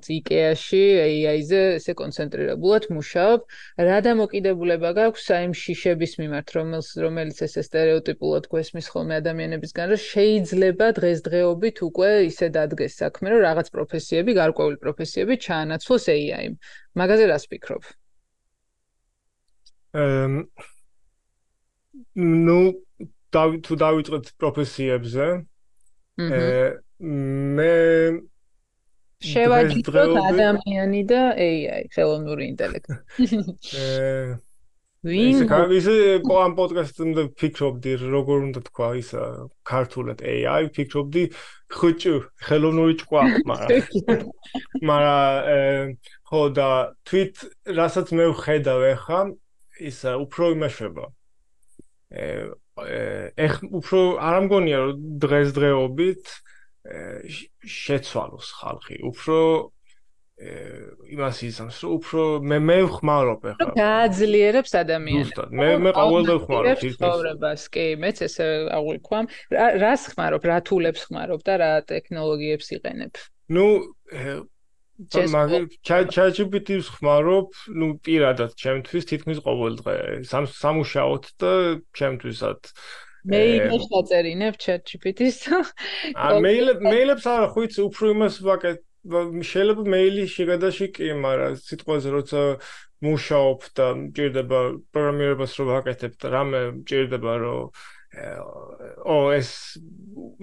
A: IKEA-ში AI-ზე ესე კონცენტრირებულად მუშაობ, რა დამოკიდებულება გაქვს აი იმ შიშების მიმართ, რომელს რომელიც ესე стереოტიპულად გვესმის ხოლმე ადამიანებისგან, რომ შეიძლება დღესდღეობით უკვე ისე დადგეს საქმე, რომ რაღაც პროფესიები, გარკვეული პროფესიები ჩაანაცვლოს AI-მ. მაგაზე რას ფიქრობ?
C: ну, თუ დავიწყეთ პროფესიებზე, მე
A: შევაჯიბროთ ადამიანი და AI, ხელოვნური ინტელექტი.
C: ვინ ისე ამ პოდკასტზე ფიქრობდი როგორ უნდა თქვა ისა ქართულად AI ფიქრობდი ხუჭუ ხელოვნური ჭკვა მაგრამ მაგრამ ხო და tweet რასაც მე ვხედავ ახლა ისა უფრო იმაშება ეხ უფრო არ ამგონია რომ დღესდღეობით შეცვალოს ხალხი. უფრო იმას ისამს რომ უფრო მე მე ვხმარობ ახლა
A: გააძლიერებს ადამიანებს.
C: ზუსტად. მე მე ყოველდღე ვხმარობ
A: ცხოვრებას კი მეც ესე აღვიქვამ. რას ხმარობ რა თულებს ხმარობ და რა ტექნოლოგიებს იყენებ?
C: ну ChatGPT-ს ხმარობ, ну, პირადად ჩემთვის თითქმის ყოველ დღე. სამუშაოდ და ჩემთვისაც
A: მეილებს დაწერინებ ChatGPT-ს.
C: ა მეილ მეილებს არა ხო იცი უფრო იმას ვაკეთ შეიძლება მეილი შეგადაში კი, მაგრამ სიტყვაზე როცა მუშაობ და მჭირდება პროგრამირებას რო ვაკეთებ და რამე მჭირდება რომ ო ეს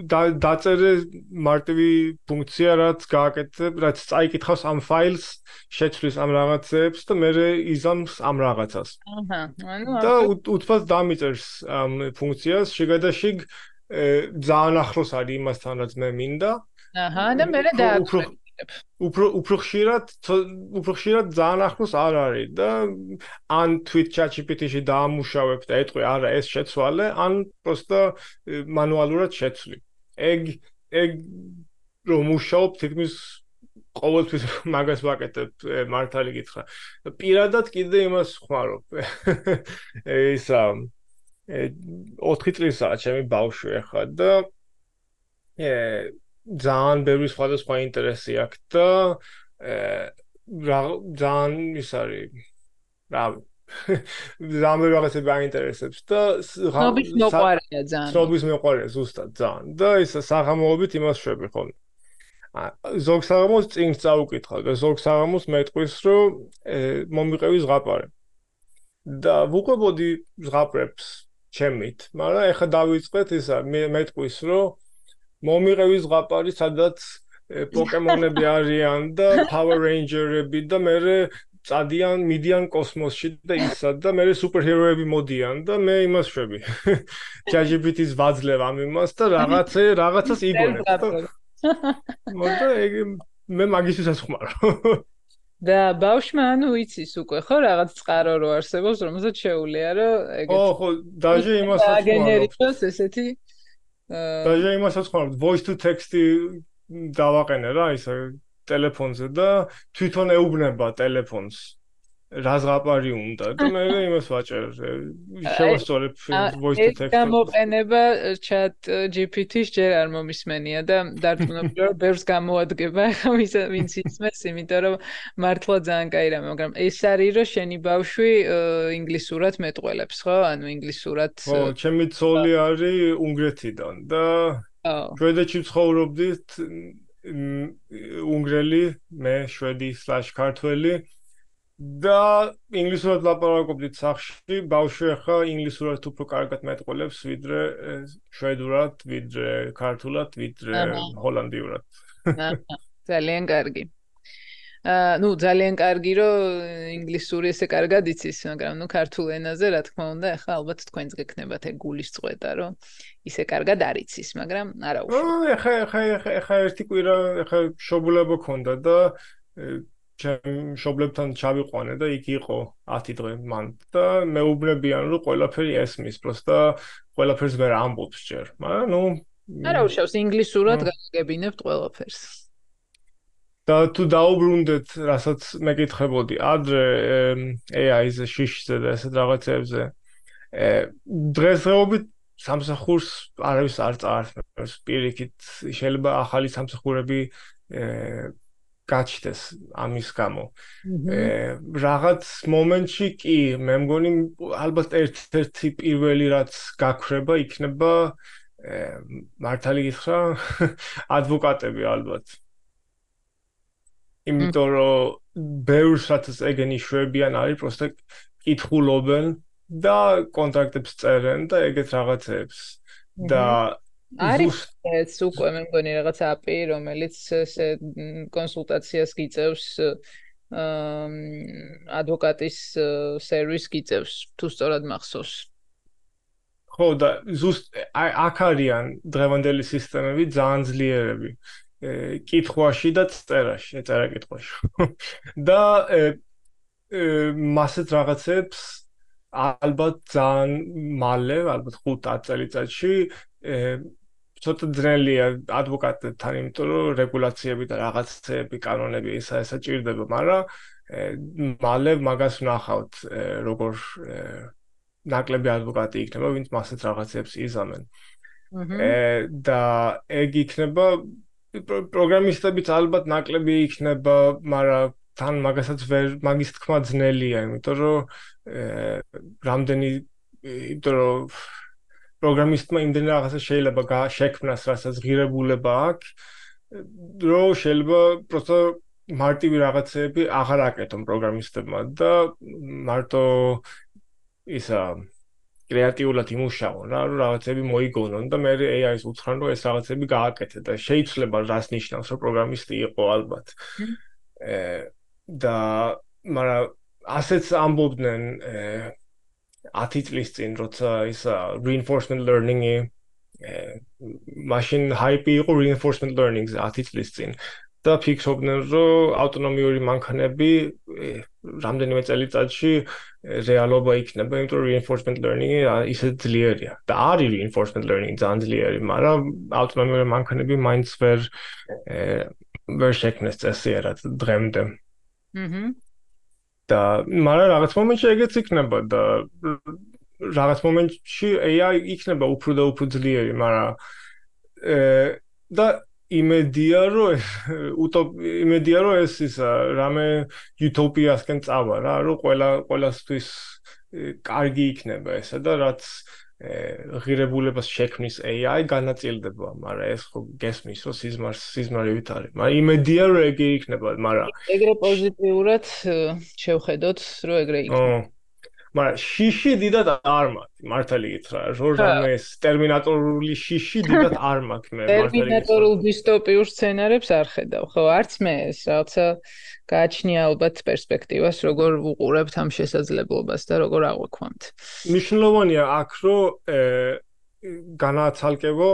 C: დაწერე მარტივი ფუნქცია რაც გააკეთებ, რაც წაიკითხავს ამ ფაილს, შეცვლის ამ რაღაცებს და მე იზამს ამ რაღაცას.
A: აჰა, ანუ
C: და უთფას დამიწერს ამ ფუნქციას, შეგადაში ძალიან ახლოს არის იმასთან, რაც მე მინდა.
A: აჰა, და მე დააწყებ.
C: უფრო უფრო ხშირად უფრო ხშირად ძალიან ახლოს არ არის და ან tweet chat-GPT-ში დაამუშავებ და ეტყვი არა ეს შეცვალე ან პროსტა მანუალურად შეცვლი. ეგ ეგ რომ მუშაობ თითქმის ყოველთვის მაგას ვაკეთებ მართალი გითხრა პირადად კიდე იმას ხმარობ. ისა 4 წლისაა ჩემი ბავშვი ახლა და ძალიან ბევრი სხვადასხვა ინტერესი აქვს და რა ძალიან ის არის რა ძალიან რაღაცები აინტერესებს და
A: სნობის მოყარია ძალიან.
C: სნობის მოყარია ზუსტად ძალიან. და ის საღამოობით იმას შვები ხოლმე ზოგ საღამოს წინ წაუკითხავ და ზოგ საღამოს მეტყვის რომ მომიყევი ზღაპარე და ვუყვებოდი ზღაპრებს ჩემით, მაგრამ ეხა დავიწყეთ ისა მე მეტყვის რომ მომიყევი ზღაპარი სადაც პოკემონები არიან და Power Ranger-ები და მე წადიან მიდიან კოსმოსში და ისა და მე სუპერჰეროები მოდიან და მე იმას შვები. ChatGPT-ს ვაძლევ ამ იმას და რაღაცე რაღაცას იგონებ. მოდა ეგ მე მაგისთვისაც ხმარო.
A: და ბავშვმა ანუ იცის უკვე ხო რაღაც წყარო რო არსებობს რომელსაც შეუულია რომ
C: ეგეთ ხო ხო დაჟე იმასაც ხმარო.
A: აგენერიტოს ესეთი
C: დაჟე იმასაც ხმარო voice to text დავაყენე რა ისე ტელეფონზე და თვითონ ეუბნება ტელეფონს რას გაპარი უნდა? და მე იმას ვაჭერ შევასწორებ voice to text
A: გამოყენება chat GPT-ს ჯერ არ მომისმენია და დარწმუნებული ვარ ბევრს გამოადგება ხა ვინც ისმენს იმიტომ რომ მართლა ძალიან კაი რამე მაგრამ ეს არის რომ შენი ბავშვი ინგლისურად მეტყველებს ხო? ანუ ინგლისურად
C: ხო ჩემი ცოლი არის უნგრეთიდან და შვედეთში ცხოვრობდით უნგრელი მე შვედი/ქართველი და ინგლისურად ლაპარაკობდით სახში, ბავშვი ახლა ინგლისურად უფრო კარგად მეტყოლებს ვიდრე შვედურად, ვიდრე ქართულად, ვიდრე ჰოლანდიურად.
A: ძალიან კარგი. აა ნუ ძალიან კარგი რომ ინგლისური ესე კარგად იცის, მაგრამ ნუ ქართულ ენაზე რა თქმა უნდა, ახლა ალბათ თქვენს გეკნებათ ეგ გულის წვეტა, რომ ისე კარგად არ იცის, მაგრამ არა უშო.
C: აა ახლა ახლა ახლა ერთი კვირა ახლა შობულება ქონდა და ჩემ შობლებთან ჩავიყვანე და იქ იყო 10 დღე მან და მეუბნებიან რომ ყველაფერი ესმის, პროსტა ყველაფერს ვერ ამბობს ჯერ, მაგრამ ნუ
A: არა უშავს ინგლისურად გაგებინებთ ყველაფერს.
C: და თუ დაუბრუნდეთ, რასაც მეკითხებოდი, ადრე AI-ზე, შიშზე და ესეთ რაღაცებზე, ე დღესდღეობით სამსახურს არავის არ წაართმევს. პირიქით შეიძლება ახალი სამსახურები ე გაჩდეს ამის გამო. ე რაღაც მომენტში კი მე მგონი ალბათ ერთ-ერთი პირველი რაც გაქრება იქნება ე მართალი გითხრა ადვოკატები ალბათ. იმიტომ რომ ბევრსაც ეგენი შვებიან არის პროსტა კითხულობენ და კონტრაქტებს წერენ და ეგეთ რაღაცებს და
A: არის ეს უკვე მე მგონი რაღაც API რომელიც ესე კონსულტაციას გიწევს ადვოკატის სერვის გიწევს თუ სწორად მახსოვს.
C: ხო და ზუსტ აქ არიან დღევანდელი სისტემები ძალიან ძლიერები. კითხვაში და წერაში წერა კითხვაში და მასეთ რაღაცებს ალბათ ძალიან მალე ალბათ 5-10 წელიწადში ცოტა ძნელია ადვოკატთან, იმიტომ რომ რეგულაციები და რაღაცეები, კანონები ისა ესა ჭირდება, მაგრამ მალე მაგას ვნახავთ, როგორ ნაკლები ადვოკატი იქნება, ვინც მასეთ რაღაცებს იზამენ. აჰა. და ეგ იქნება პროგრამისტებიც ალბათ ნაკლები იქნება, მაგრამ თან მაგასაც ვერ მაგის თქმა ძნელია, იმიტომ რომ რამდენი იმიტომ რომ პროგრამისტმა იმდენ რაღაცა შეიძლება შექმნას, რასაც ღირებულება აქვს, რომ შეიძლება პროსტო მარტივი რაღაცები აღარ აკეთონ პროგრამისტებმა და მარტო ისა კრეატიულად იმუშაონ რა, რომ რაღაცები მოიგონონ და მე AI-ს უთხრან, რომ ეს რაღაცები გააკეთე და შეიძლება რას ნიშნავს, რომ პროგრამისტი იყო ალბათ. და მაგრამ ასეც ამბობდნენ 10 წლის წინ როცა ის reinforcement learning-ი machine hype იყო reinforcement learning-ზე 10 წლის წინ და ფიქრობდნენ რომ ავტონომიური მანქანები რამდენიმე წელიწადში რეალობა იქნება, იმიტომ რომ reinforcement learning-ი ისე ძლიერია. და არის reinforcement learning ძალიან ძლიერი, მაგრამ ავტონომიური მანქანები მაინც ვერ ვერ შექმნეს წესიერად დღემდე. აჰა და მაგრამ რაღაც მომენტში ეგეც იქნება და რაღაც მომენტში AI იქნება უფრო და უფრო ძლიერი, მაგრამ ე და იმედია რომ უტოპ იმედია რომ ეს ის რამე utopia-სკენ წავა რა, რომ ყველა ყველასთვის კარგი იქნება ესა და რაც ღირებულებას შექმნის AI განაწილდება, მაგრამ ეს ხო გესმის, რომ სიზმარს სიზმარივით არის. მაგრამ იმედია რომ ეგრე იქნება, მაგრამ
A: ეგრე პოზიტიურად შევხედოთ, რომ ეგრე იქნება.
C: მაგრამ შიში დიდად არ მაქვს მართალი გითხრა რორამე ეს ტერმინატორული შიში დიდად არ მაქვს მე
A: მართალი ტერმინატორულ დისტოპიურ სცენარებს არ ხედავ ხო არც მე ეს რაღაცა გააჩნია ალბათ პერსპექტივას როგორ უყურებთ ამ შესაძლებლობას და როგორ აღვქვამთ
C: მნიშვნელოვანია აქ რომ განაცალკევო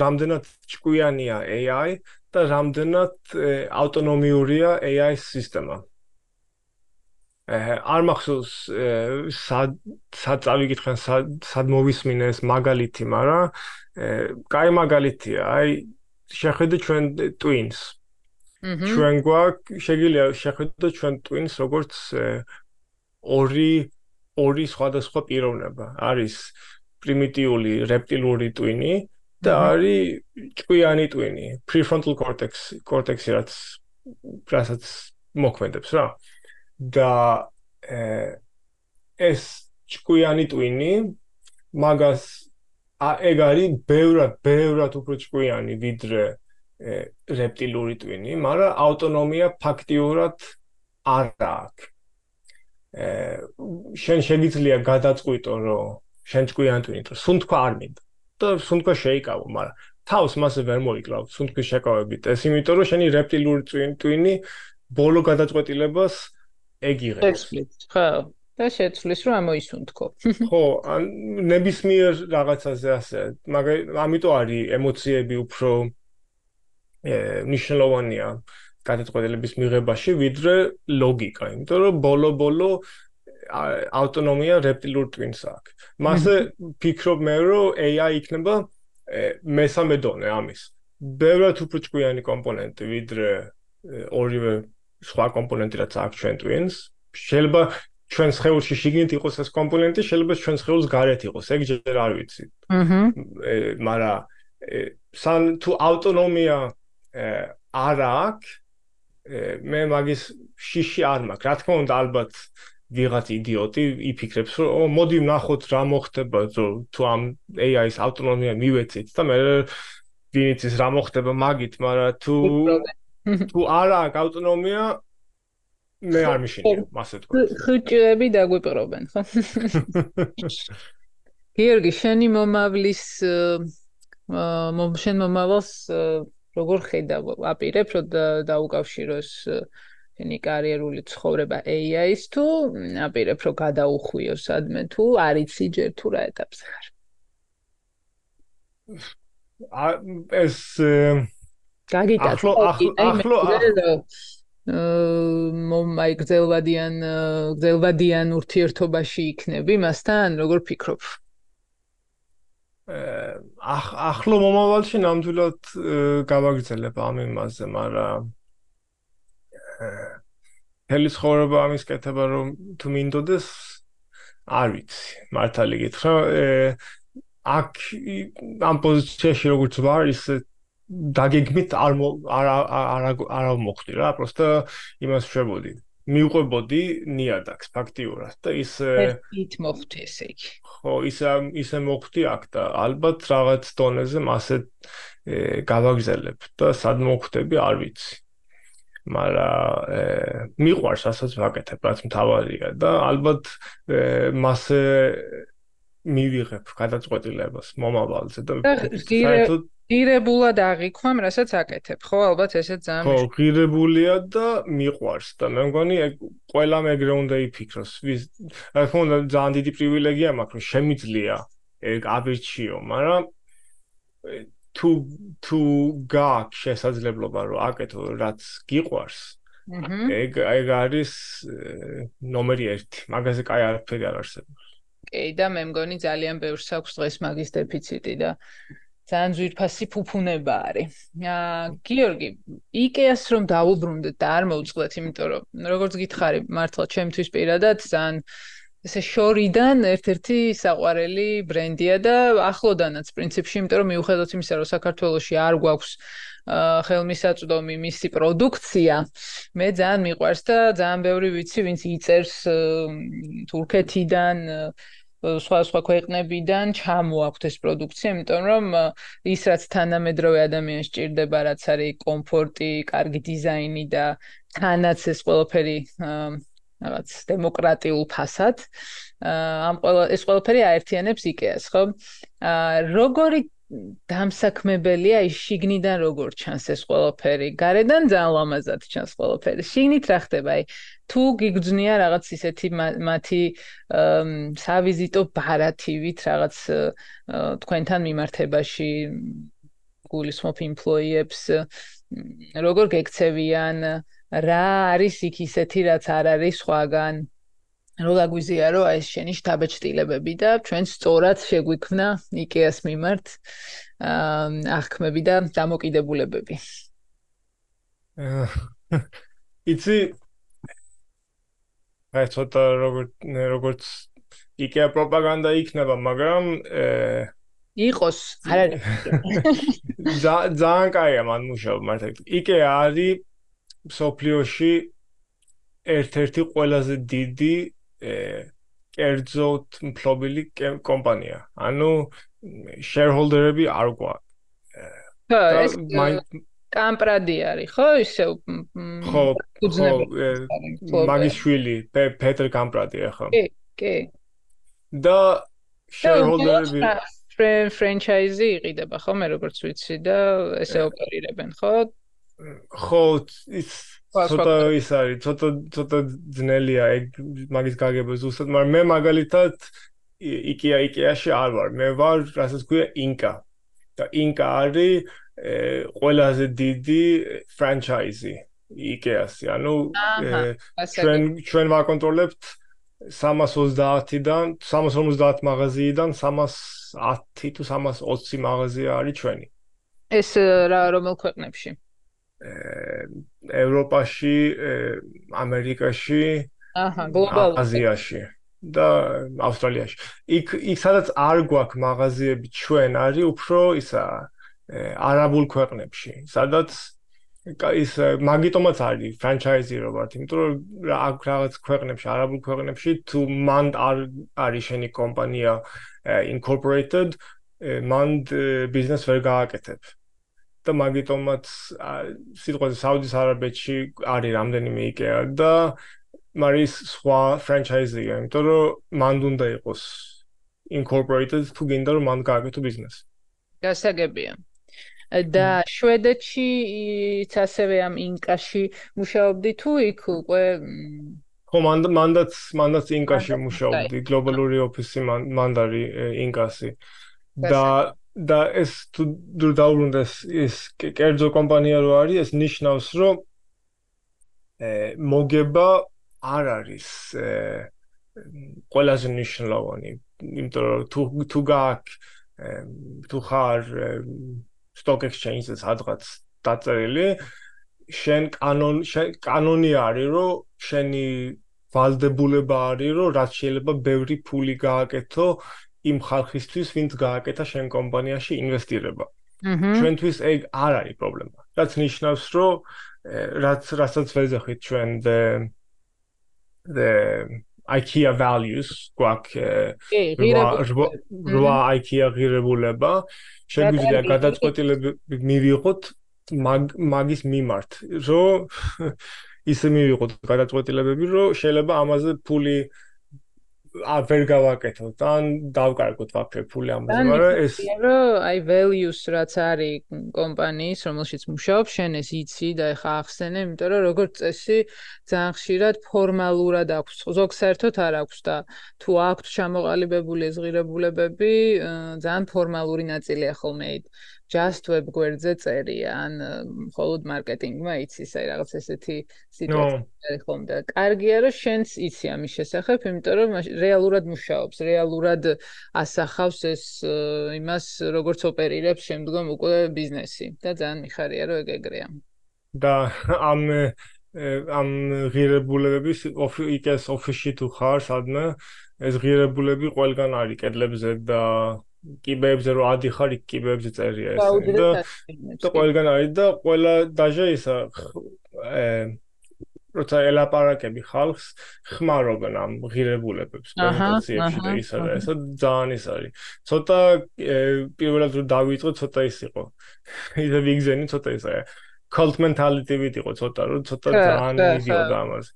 C: რამდენად ჭკვიანია AI და რამდენად ავტონომიურია AI სისტემა არ მახსოვს სად სად წავიკითხენ სად მოვისმინეს მაგალითი, მაგრამ კაი მაგალითია. აი შეხედე ჩვენ twins. ჩვენ გვაქვს შეგიძლია შეხედო ჩვენ twins როგორც ორი ორი სხვადასხვა პიროვნება. არის პრიმიტიული რეპტილური twin-ი და არის ჭკვიანი twin-ი, prefrontal cortex, cortex-ი რაც რასაც მოქმედებს რა. და ეს ჭკვიანი ტვინი მაგას ეგ არის ბევრად ბევრად უფრო ჭკვიანი ვიდრე რეპტილური ტვინი, მაგრამ ავტონომია ფაქტიურად არ აქვს. შენ შეიძლება გადაწყვიტო, რომ შენ ჭკვიანი ტვინი, თუ სუნთქვა არ მინდა და სუნთქვა შეიკავო, მაგრამ თავს მასე ვერ მოიკლავ სუნთქვის შეკავებით. ეს იმიტომ რომ შენი რეპტილური ტვინი ბოლო გადაწყვეტილებას ეგ იღებს.
A: ხო, და შეცვლის რომ ამოისუნთქო.
C: ხო, ან ნებისმიერ რაღაცაზე ასე, მაგრამ ამიტომ არის ემოციები უფრო ე ნიშნულოვანია გადაწყვეტილების მიღებაში ვიდრე ლოგიკა, იმიტომ რომ ბოლო-ბოლო ავტონომია რეპტილურ ტვინს აქვს. მასე ფიქრობ მე რომ AI იქნება მესამე დონე ამის. ბევრად უფრო ჭკვიანი კომპონენტი ვიდრე ორივე სხვა კომპონენტი რაც აქვს ჩვენ twins შეიძლება ჩვენ შეეულში შიგნით იყოს ეს კომპონენტი შეიძლება ჩვენ შეეულს გარეთ იყოს. ეგ ჯერ არ ვიცი. აჰა მაგრამ სან თუ ავტონომია არ აქვს მე მაგის შიში არ მაქვს. რა თქმა უნდა ალბათ ვიღაც იდიოტი იფიქრებს რომ მოდი ვნახოთ რა მოხდება თუ ამ AI-ის ავტონომია მივეცით და მე ვინც ის რა მოხდება მაგით მაგრამ თუ თუ არ აქვს ავტონომია მე არ მიშინია მასე თქვა.
A: ხუჭები დაგვიპრობენ ხო? გიორგი შენი მომავლის მომ შენ მომავალს როგორ ხედავ აპირებ რომ დაუკავშიროს შენი კარიერული ცხოვრება AI-ის თუ აპირებ რომ გადაუხვიო სადმე თუ არიცი ჯერ თუ რა ეტაპზე ხარ?
C: ეს
A: გაგიკაცო ახლო ახლო მომაი გზელვადიან გზელვადიან ურთიერთობაში იქნები მასთან როგორ ფიქრობ
C: ახლო მომავალში ნამდვილად გავაგრძელებ ამ იმაზე მაგრამ ჰელი ცხოვრება ამის კეთება რომ თუ მინდოდეს არ ვიცი მართალი გითხრა აქ ამ პოზიციაში როგორც ვარ ისე დაგეგმით არ არ არ მოხდი რა, პროსტა იმას შევოდი. მიუყვებოდი ნიადაგს ფაქტიურად და ის
A: ის მოხდი ესე იგი.
C: ხო, ის ისე მოხდი აქ და ალბათ რაღაც დონეზე მასე გავაგზელებ და სად მოხდები არ ვიცი. მაგრამ მიყვარს ასაც ვაკეთებ, რაც მთავარია და ალბათ მასე მივიღებ გადაწყვეტილებას მომავალზე და
A: საერთოდ ღირებულად აღიქვამ, რასაც აკეთებ, ხო, ალბათ ესეც ძალიან
C: ხო, ღირებულია და მიყვარს და მე მგონი ყველა მეგრე უნდა იფიქროს. ვის რა თქმა უნდა ძალიან დიდი პრივილეგია მაქვს, რომ შემიძლია ეგ აბერჩიო, მაგრამ თუ თუ გაქვს შესაძლებლობა რომ აკეთო რაც გიყვარს, ეგ ეგ არის ნომერი 1. მაგაზე კაი არაფერი არ არსებობს.
A: კი და მე მგონი ძალიან ბევრს აქვს დღეს მაგის დეფიციტი და ძალიან ძვირფასი ფუფუნება არის. აა გიორგი, იკეას რომ დაუბრუნდეთ და არ მოუწყლეთ, იმიტომ რომ როგორც გითხარი, მართლა ჩემთვის პირადად ძალიან ესე შორიდან ერთ-ერთი საყვარელი ბრენდია და ახლოდანაც პრინციპში, იმიტომ რომ მიუხედავად იმისა, რომ საქართველოში არ გვაქვს ხელმისაწვდომი მისი პროდუქცია, მე ძალიან მიყვარს და ძალიან ბევრი ვიცი, ვინც იწერს თურქეთიდან სხვა სხვა ქვეყნებიდან ჩამოაქვთ ეს პროდუქცია, იმიტომ რომ ის რაც თანამედროვე ადამიანს ჭირდება, რაც არის კომფორტი, კარგი დიზაინი და თანაც ეს ყველაფერი რაღაც დემოკრატიულ ფასად. ამ ყველა ეს ყველაფერი აერთიანებს IKEA-ს, ხო? აა როგორი დამსაქმებელია ის შიგნიდან როგორ ჩანს ეს ყველაფერი? გარედან ძალიან ლამაზად ჩანს ყველაფერი. შიგნით რა ხდება? აი თუ გიგძნია რაღაც ისეთი მათი სავიზიტო ბარათივით რაღაც თქვენთან მიმართებაში გულისხმობ იმპლოიებს როგორ გეკცევიან რა არის იქ ისეთი რაც არ არის სხვაგან რო გაგვიზიარო აი ეს შენი შტაბეჭდილებები და ჩვენ სწორად შეგვიქმნა IKEA-ს მიმართ აღქმები და დამოკიდებულებები.
C: იცი აი ცოტა როგორც როგორც IKEA პროპაგანდა იქნება, მაგრამ
A: იყოს, არ არის.
C: ძალიან კაია მან მუშაობა მართლა. IKEA არის სოფლიოში ერთ-ერთი ყველაზე დიდი კერძოდ მფლობელი კომპანია. ანუ shareholder-ები არ გვაქვს.
A: ეს კამპრადი არის, ხო, ისე
C: ხო, ხო, მაგის შვილი, პეტერ კამპრადი ახლა.
A: კი, კი.
C: და shareholder-ები
A: ფრენჩაიზი იყიდება ხო, მე როგორც ვიცი და ესე ოპერირებენ, ხო?
C: ხო, ის ცოტა ის არის, ცოტა ცოტა ძნელია ეგ მაგის გაგება ზუსტად, მაგრამ მე მაგალითად IKEA IKEA-ში არ ვარ. მე ვარ, რასაც ქვია Inca. და Inca არის ყველაზე დიდი ფრანჩაიზი IKEA-ში. ანუ ჩვენ ჩვენ ვაკონტროლებთ 330-დან 350 მაღაზიიდან 310 თუ 320 მაღაზია არის ჩვენი.
A: ეს რა რომელ ქვეყნებში?
C: ევროპაში, ამერიკაში,
A: აჰა, გლობალურად
C: აზიაში და ავსტრალიაში. იქ იქ სადაც არ გვაქვს მაღაზიები ჩვენ არის უფრო ისა არაბულ ქვეყნებში, სადაც ის მაგიტომაც არის ფრანჩაიზი როგორც, იმიტომ რომ რაღაც ქვეყნებში, არაბულ ქვეყნებში თუ მან არ არის შენი კომპანია incorporated, მან ბიზნეს ვერ გააკეთებ. და მაგიტომაც სიტყვაზე საუდის არაბეთში არის რამდენიმე IKEA და მარის სხვა ფრანჩაიზია, იმიტომ რომ მანდ უნდა იყოს incorporated თუ გინდა რომ მანდ გააკეთო ბიზნესი.
A: გასაგებია. და შვედეთში ასევე ამ ინკაში მუშაობდი თუ იქ უკვე
C: ხო მანდ მანდაც მანდაც ინკაში მუშაობდი გლობალური ოფისი მანდარი ინკასი. და და ეს თუ დაუბრუნდეს ეს კერძო კომპანია რო არის ეს ნიშნავს რომ ე მოგება არ არის ე ყველაზე ნიშნავანი იმიტომ რომ თუ თუ გაკ თუ ხარ stock exchange-ზე სადღაც დაწერილი შენ კანონ კანონი არის რომ შენი ვალდებულება არის რომ რაც შეიძლება ბევრი ფული გააკეთო იმ ხალხისთვის, ვინც გააკეთა შენ კომპანიაში ინვესტირება. ჩვენთვის ეგ არ არის პრობლემა. რაც ნიშნავს, რომ რაც რასაც ვეძახით ჩვენ the the IKEA values, გვაქვს რა IKEA ღირებულება, შეგვიძლია გადაწყვეტილები მივიღოთ მაგის მიმართ, რომ ისე მივიღოთ გადაწყვეტილებები, რომ შეიძლება ამაზე ფული არ ვერ გავაკეთოთ ან დავკარგოთ ვაფშე ფული ამაზე მაგრამ ეს
A: რომ აი values რაც არის კომპანიის რომელშიც მუშაობ შენ ეს იცი და ეხა ახსენე იმიტომ რომ როგორც წესი ძალიან ხშირად ფორმალურად აქვს ზოგ საერთოდ არ აქვს და თუ აქვს ჩამოყალიბებული ზღირებულებები ძალიან ფორმალური ნაწილია ხოლმე just web გვერდზე წერია ან მხოლოდ მარკეტინგმა იცის აი რაღაც ესეთი სიტუაცია არის ხოლმე და კარგია რომ შენც იცი ამის შესახებ იმიტომ რომ რეალურად მუშაობს რეალურად ასახავს ეს იმას როგორც ოპერირებს შემდგომ უკვე ბიზნესი. და ძალიან მიხარია რომ ეგ ეგრეა.
C: და ამ ამ ღირებულებების ოფისის ოფისში თუ ხარ სადმე ეს ღირებულები ყველგან არის კედლებზე და კიბეებზე რო ადიხარ იქ კიბეებზე წერია ეს და და ყველგან არის და ყველა დაჟე ისა ე როცა ელაპარაკები ხალხს ხმარობენ ამ ღირებულებებს პრეზენტაციებში და ისა და ესა ძალიან ის არის. ცოტა პირველად რო დავიწყო ცოტა ის იყო. ისე ვიგზენი ცოტა ისაა cult mentality-ვით იყო ცოტა, რომ ცოტა ძალიან მიდიოდა ამას.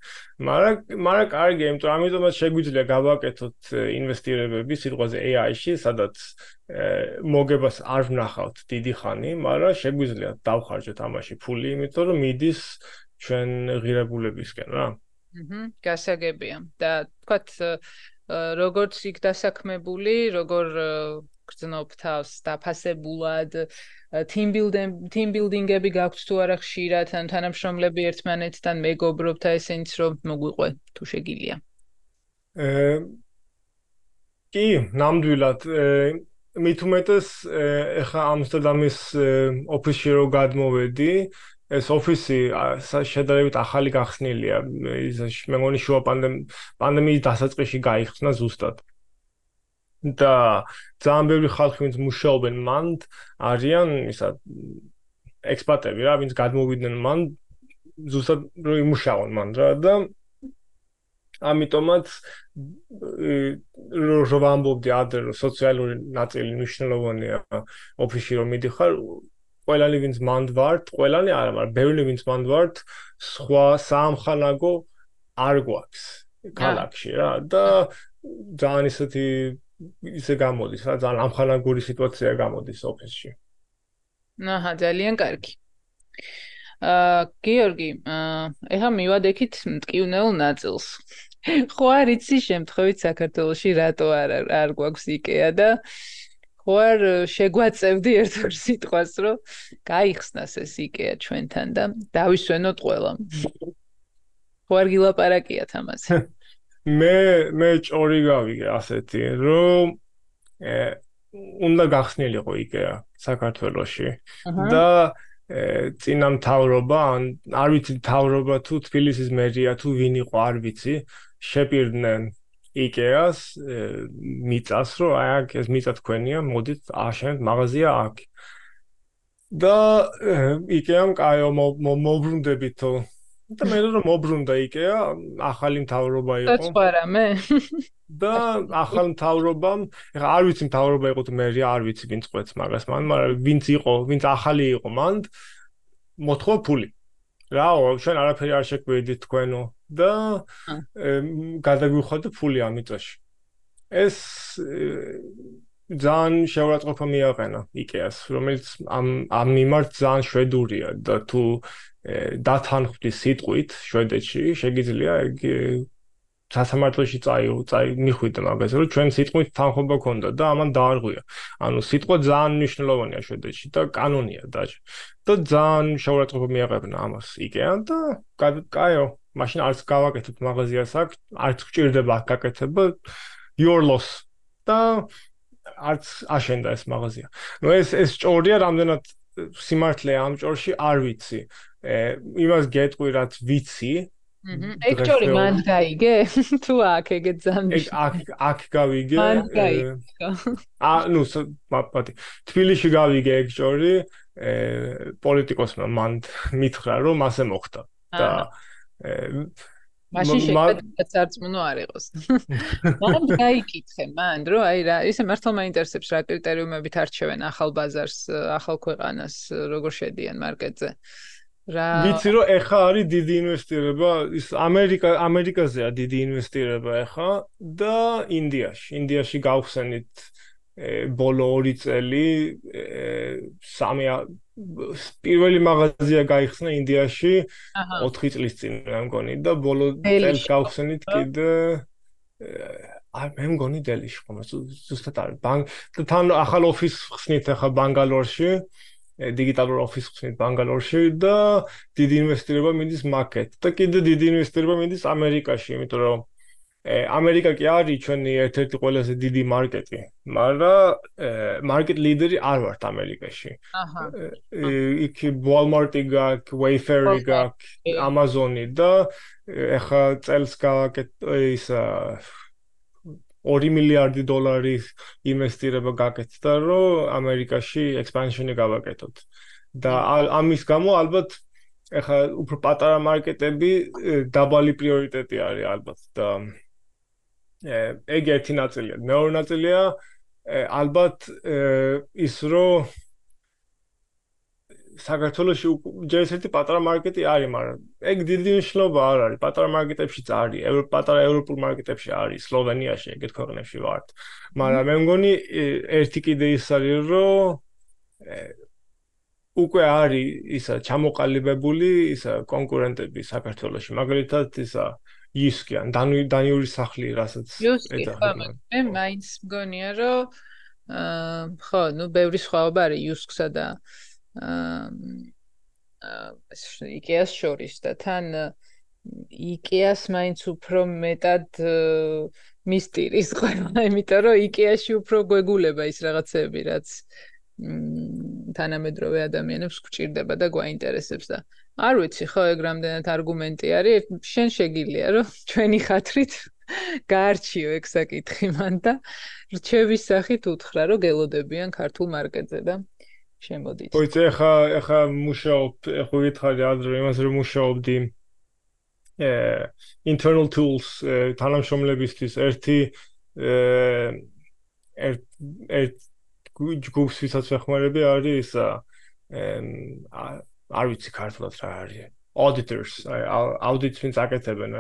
C: მაგრამ მაგრამ კარგი, იმიტომ ამიტომაც შეგვიძლია გავაკეთოთ ინვესტირებები სიტყვაზე AI-ში, სადაც მოგებას არ ვნახავთ დიდი ხანი, მაგრამ შეგვიძლია დავხარჯოთ ამაში ფული, იმიტომ რომ მიდის ჩვენ ღირებულებისკენ რა.
A: აჰა, გასაგებია. და თქვათ როგორც იქ დასაქმებული, როგორ გრძნობ თავს დაფასებულად team building-ები გაქვთ თუ არა ხშირად ან თანამშრომლები ერთმანეთთან მეგობრობთ აი ესენიც რომ მოგვიყვე თუ შეგიძლია.
C: აა კი, ნამდვილად უმეტეს ეხა ამსტერდამის ოფისში რო გადმოვედი, ეს ოფისი შედარებით ახალი გახსნილია. ის მე მგონი შუა პანდემიის დასაწყისში გაიხსნა ზუსტად. და ძალიან ბევრი ხალხი ვინც მუშაობენ მან არიან ისა ექსპატები რა ვინც გადმოვიდნენ მან ზუსტად რო იმუშაონ მან რა და ამიტომაც რო ვამბობდი ადრე რომ სოციალური ნაწილი მნიშვნელოვანია ოფისში რომ მიდიხარ ყველანი ვინც მანდ ვართ, ყველანი არა, მაგრამ ბევრი ვინც მანდ ვართ, სხვა სამხანაგო არ გვაქვს ქალაქში რა და ძალიან ისეთი ისე გამოდის რა ძალიან ამხანაგური სიტუაცია გამოდის ოფისში.
A: აჰა, ძალიან კარგი. აა გიორგი, აა ეხა მივადექით მტკივნეულ ნაწილს. ხო არ იცი შემთხვევით საქართველოში რატო არ არ გვაქვს IKEA და ხო არ შეგვაწევდი ერთ-ერთ სიტყვას რომ გაიხსნას ეს IKEA ჩვენთან და დავისვენოთ ყველა. ხო არ გილაპარაკიათ ამაზე.
C: მე მე ჭორი გავიგე ასეთი რომ ე უნდა გახსნილიყო IKEA საქართველოში. და წინა მთავრობა ან არ ვიცი მთავრობა თუ თბილისის მერია თუ ვინ იყო არ ვიცი. შეპირდნენ IKEA-ს მიწას რომ აი აქ ეს მიწა თქვენია მოდით აშენეთ მაღაზია აქ. და IKEA-მ კაი მობრუნდებითო და მე რომ მობრუნდა IKEA, ახალი მთავრობა იყო.
A: და რამე?
C: და ახალ მთავრობამ, ეხა არ ვიცი მთავრობა იყო თუ მე არ ვიცი ვინც ყვეც მაგას მან, მაგრამ ვინც იყო, ვინც ახალი იყო მან მოთხოვა ფული. რაო, ჩვენ არაფერი არ შეგვიდით თქვენო და გადაგვიხადე ფული ამიწაში. ეს ძალიან შეურაცხყოფა მიაყენა IKEA-ს, რომელიც ამ ამ მიმართ ძალიან შვედურია და თუ დათანხმდი სიტყვით შვედეთში შეგიძლია ეგ სასამართლოში წაიო, წაი მიხვიდე მაგაზე, რომ ჩვენ სიტყვით თანხმობა ქონდა და ამან დაარღვია. ანუ სიტყვა ძალიან მნიშვნელოვანია შვედეთში და კანონია და და ძალიან შეურაცხყოფა მიაყენა ამას IKEA და კაიო, მაშინ არც გავაკეთებ მაღაზიას აქ, არც გჭირდება აქ გაკეთება your loss და არც აშენდა ეს მაღაზია. ნუ ეს ეს ჭორია რამდენად სიმართლე ამ ჭორში არ ვიცი. იმას გეტყვი რაც ვიცი.
A: ეგ ჭორი მან გაიგე? თუ აქ ეგეთ ზამში.
C: ეგ აქ აქ გავიგე.
A: მან გაიგე.
C: ა ნუ პატი. თბილისში გავიგე ეგ ჭორი. ე პოლიტიკოსმა მან მითხრა რომ ასე მოხდა. და
A: მაშინ შეიძლება წარწმუნო არ იყოს. მან გაიკითხე მან, რომ აი რა, ისე მართლა მაინტერესებს რა კრიტერიუმებით არჩევენ ახალ ბაზარს, ახალ ქვეყანას, როგორ შედიან მარკეტზე.
C: რა ვიცი რომ ეხა არის დიდი ინვესტირება, ის ამერიკა ამერიკაზეა დიდი ინვესტირება ეხა და ინდიაში. ინდიაში გავხსენით ბოლო 2 წელი სამი პირველი მაღაზია გაიხსნა ინდიაში 4 წლის წინ მე მგონი და ბოლო წელს გავხსენით კიდე აი მე მგონი დელიში ხომ ზუსტად არის ბანკ და თან ახალ ოფის ხსნით ახლა ბანგალორში დიგიტალურ ოფის ხსნით ბანგალორში და დიდი ინვესტირება მინდის მაკეთ და კიდე დიდი ინვესტირება მინდის ამერიკაში იმიტომ რომ ამერიკა კი არის ჩვენი ერთ-ერთი ყველაზე დიდი მარკეტი, მაგრამ მარკეტ ლიდერი არ ვართ ამერიკაში. აჰა. იქ Walmart-ი გაქვს, Wayfair-ი გაქვს, Amazon-ი და ეხა წელს გავაკეთ ის 2 მილიარდი დოლარის ინვესტირება გაკეთდა, რომ ამერიკაში expansion-ი გავაკეთოთ. და ამის გამო ალბათ ეხა უფრო პატარა მარკეტები დაბალი პრიორიტეტი არის ალბათ და ეგ ერთი ნაწილია. მეორე ნაწილია ალბათ ის რომ საქართველოში ჯერ ერთი პატარა მარკეტი არის, მაგრამ ეგ დიდი მნიშვნელობა არ არის. პატარა მარკეტებშიც არის, ევროპა პატარა ევროპულ მარკეტებში არის, სლოვენიაში ეგეთ ქვეყნებში ვართ. მაგრამ მე მგონი ერთი კიდე ის არის, რომ უკვე არის ისა ჩამოყალიბებული ისა კონკურენტები საქართველოში. მაგალითად ისა ისკი ან დანიური სახლი, რასაც
A: ეძახება. მე მაინც მგონია, რომ აა ხო, ну, ბევრი სხვაობა არის იუსკსა და აა იკეას შორის და თან იკეას მაინც უფრო მეტად მისტირის ყველა, იმიტომ რომ იკეაში უფრო გვეგულება ის რაღაცები, რაც თანამედროვე ადამიანებს გვჭირდება და გვაინტერესებს და არ ვიცი ხო ეგ რამდენად არგუმენტი არის. შენ შეგილია რომ ჩვენი ხათრით გაარჩიო ეგ საკითხი მან და რჩევის სახით უთხრა რომ გელოდებიან ქართულ მარკეტზე და შემოდით.
C: ხო, იცი, ახლა ახლა მუშაობ, ახლა ვითხარი ადრე იმას რომ მუშაობდი э internal tools თანამშრომლებისთვის. ერთი ერთ ერთ ჯგუფს ვისაც ვეხმარები არის ისა არ ვიცი ქართულად რა არის. Auditors audits ვინც აკეთებენ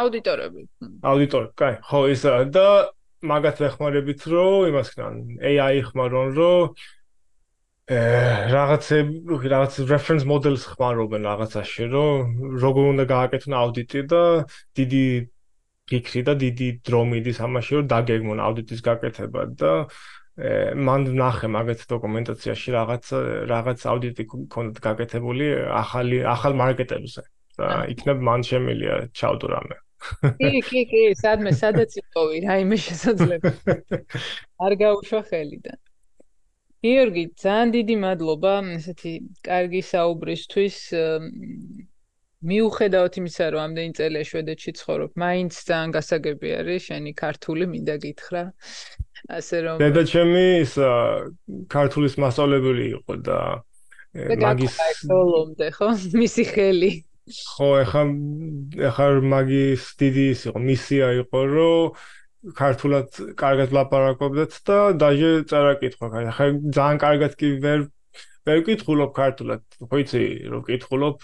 A: აუდიტორები.
C: აუდიტორი, კაი, ხო ისა და მაგათ ვეხმარებით რომ იმას ქნან AI ხმარონ რომ რაღაცები რაღაც reference models ხმარობენ რაღაცაში რომ როგორ უნდა გააკეთონ აუდიტი და დიდი ფიქრი და დიდი დრო მიდის ამაში რომ დაგეგმონ აუდიტის გაკეთება და მან ნახე მაგეთ დოკუმენტაციაში რაღაც რაღაც აუდიტი კონდ გაკეთებული ახალი ახალ მარკეტებზე და იქნებ მან შემილია ჩავდო რამე
A: კი კი კი სადმე სადაც იყოვი რაიმე შესაძლებელი არ გაუშვა ხელიდან გიორგი, ძალიან დიდი მადლობა ესეთი კარგი საუბრისთვის. მიუხედავად იმისა, რომ ამდენი წელია შვედეთში ცხოვრობ, მაინც ძალიან გასაგები არის შენი ქართული მინდა გითხრა. ასე რომ
C: დედა ჩემი ის ქართულის მასწავლებელი იყო და
A: მაგის ხოლმე ხო მისი ხელი
C: ხო ეხა ეხა მაგის დიდი ის იყო მისია იყო რომ ქართულად კარგად ლაპარაკობდეთ და დაჟე წარაკითხვა. ხა ძალიან კარგად კი ვერ ვერ ვკითხულობ ქართულად. ხო იცი, რომ ვკითხულობ,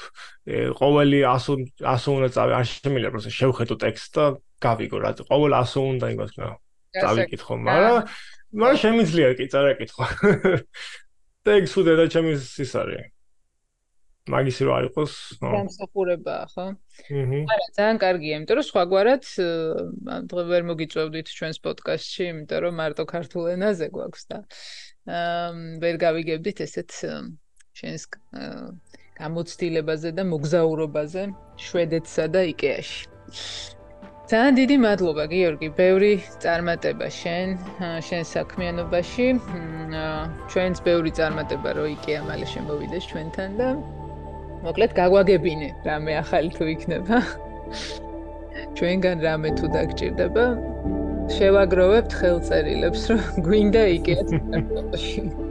C: ყოველი 100 100 უნდა წავი, არ შემიძლია პროცესი შევხედო ტექსტს და გავიგო რა. ყოველ 100 უნდა იმას რა. წავიკითხო, მაგრამ მაგრამ შემიძლია კი წარაკითხვა. სულ და ჩემის ის არის. მაგისი რო არ იყოს,
A: ხო. აჰა. არა, ძალიან კარგია, იმიტომ რომ სხვაგვარად დღე ვერ მოგიწევდით ჩვენს პოდკასტში, იმიტომ რომ მარტო ქართულ ენაზე გვაქვს და აა ვერ გავიგებდით ესეთ ჩვენს გამოცდილებაზე და მოგზაურობაზე შვედეთსა და იკეაში. ძალიან დიდი მადლობა გიორგი, ბევრი წარმატება შენ, შენ საქმიანობაში. ჩვენც ბევრი წარმატება რო იკეა მალე შემოვიდეს ჩვენთან და მოკლედ გაგვაგებინე რამე ახალი თუ იქნება. ჩვენგან რამე თუ დაგჭირდება შევაგროვებთ ხელწერილებს რომ გვინდა იგეთ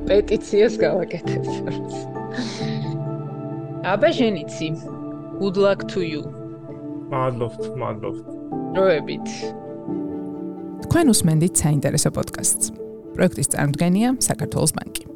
A: პეტიციას გავაკეთებთ აბა შენიცი good luck to you.
C: მადლობთ მადლობთ
A: დროებით.
B: თქვენ უსმენთ საინტერესო პოდკასტს. პროექტის წარმოდგენია საქართველოს ბანკი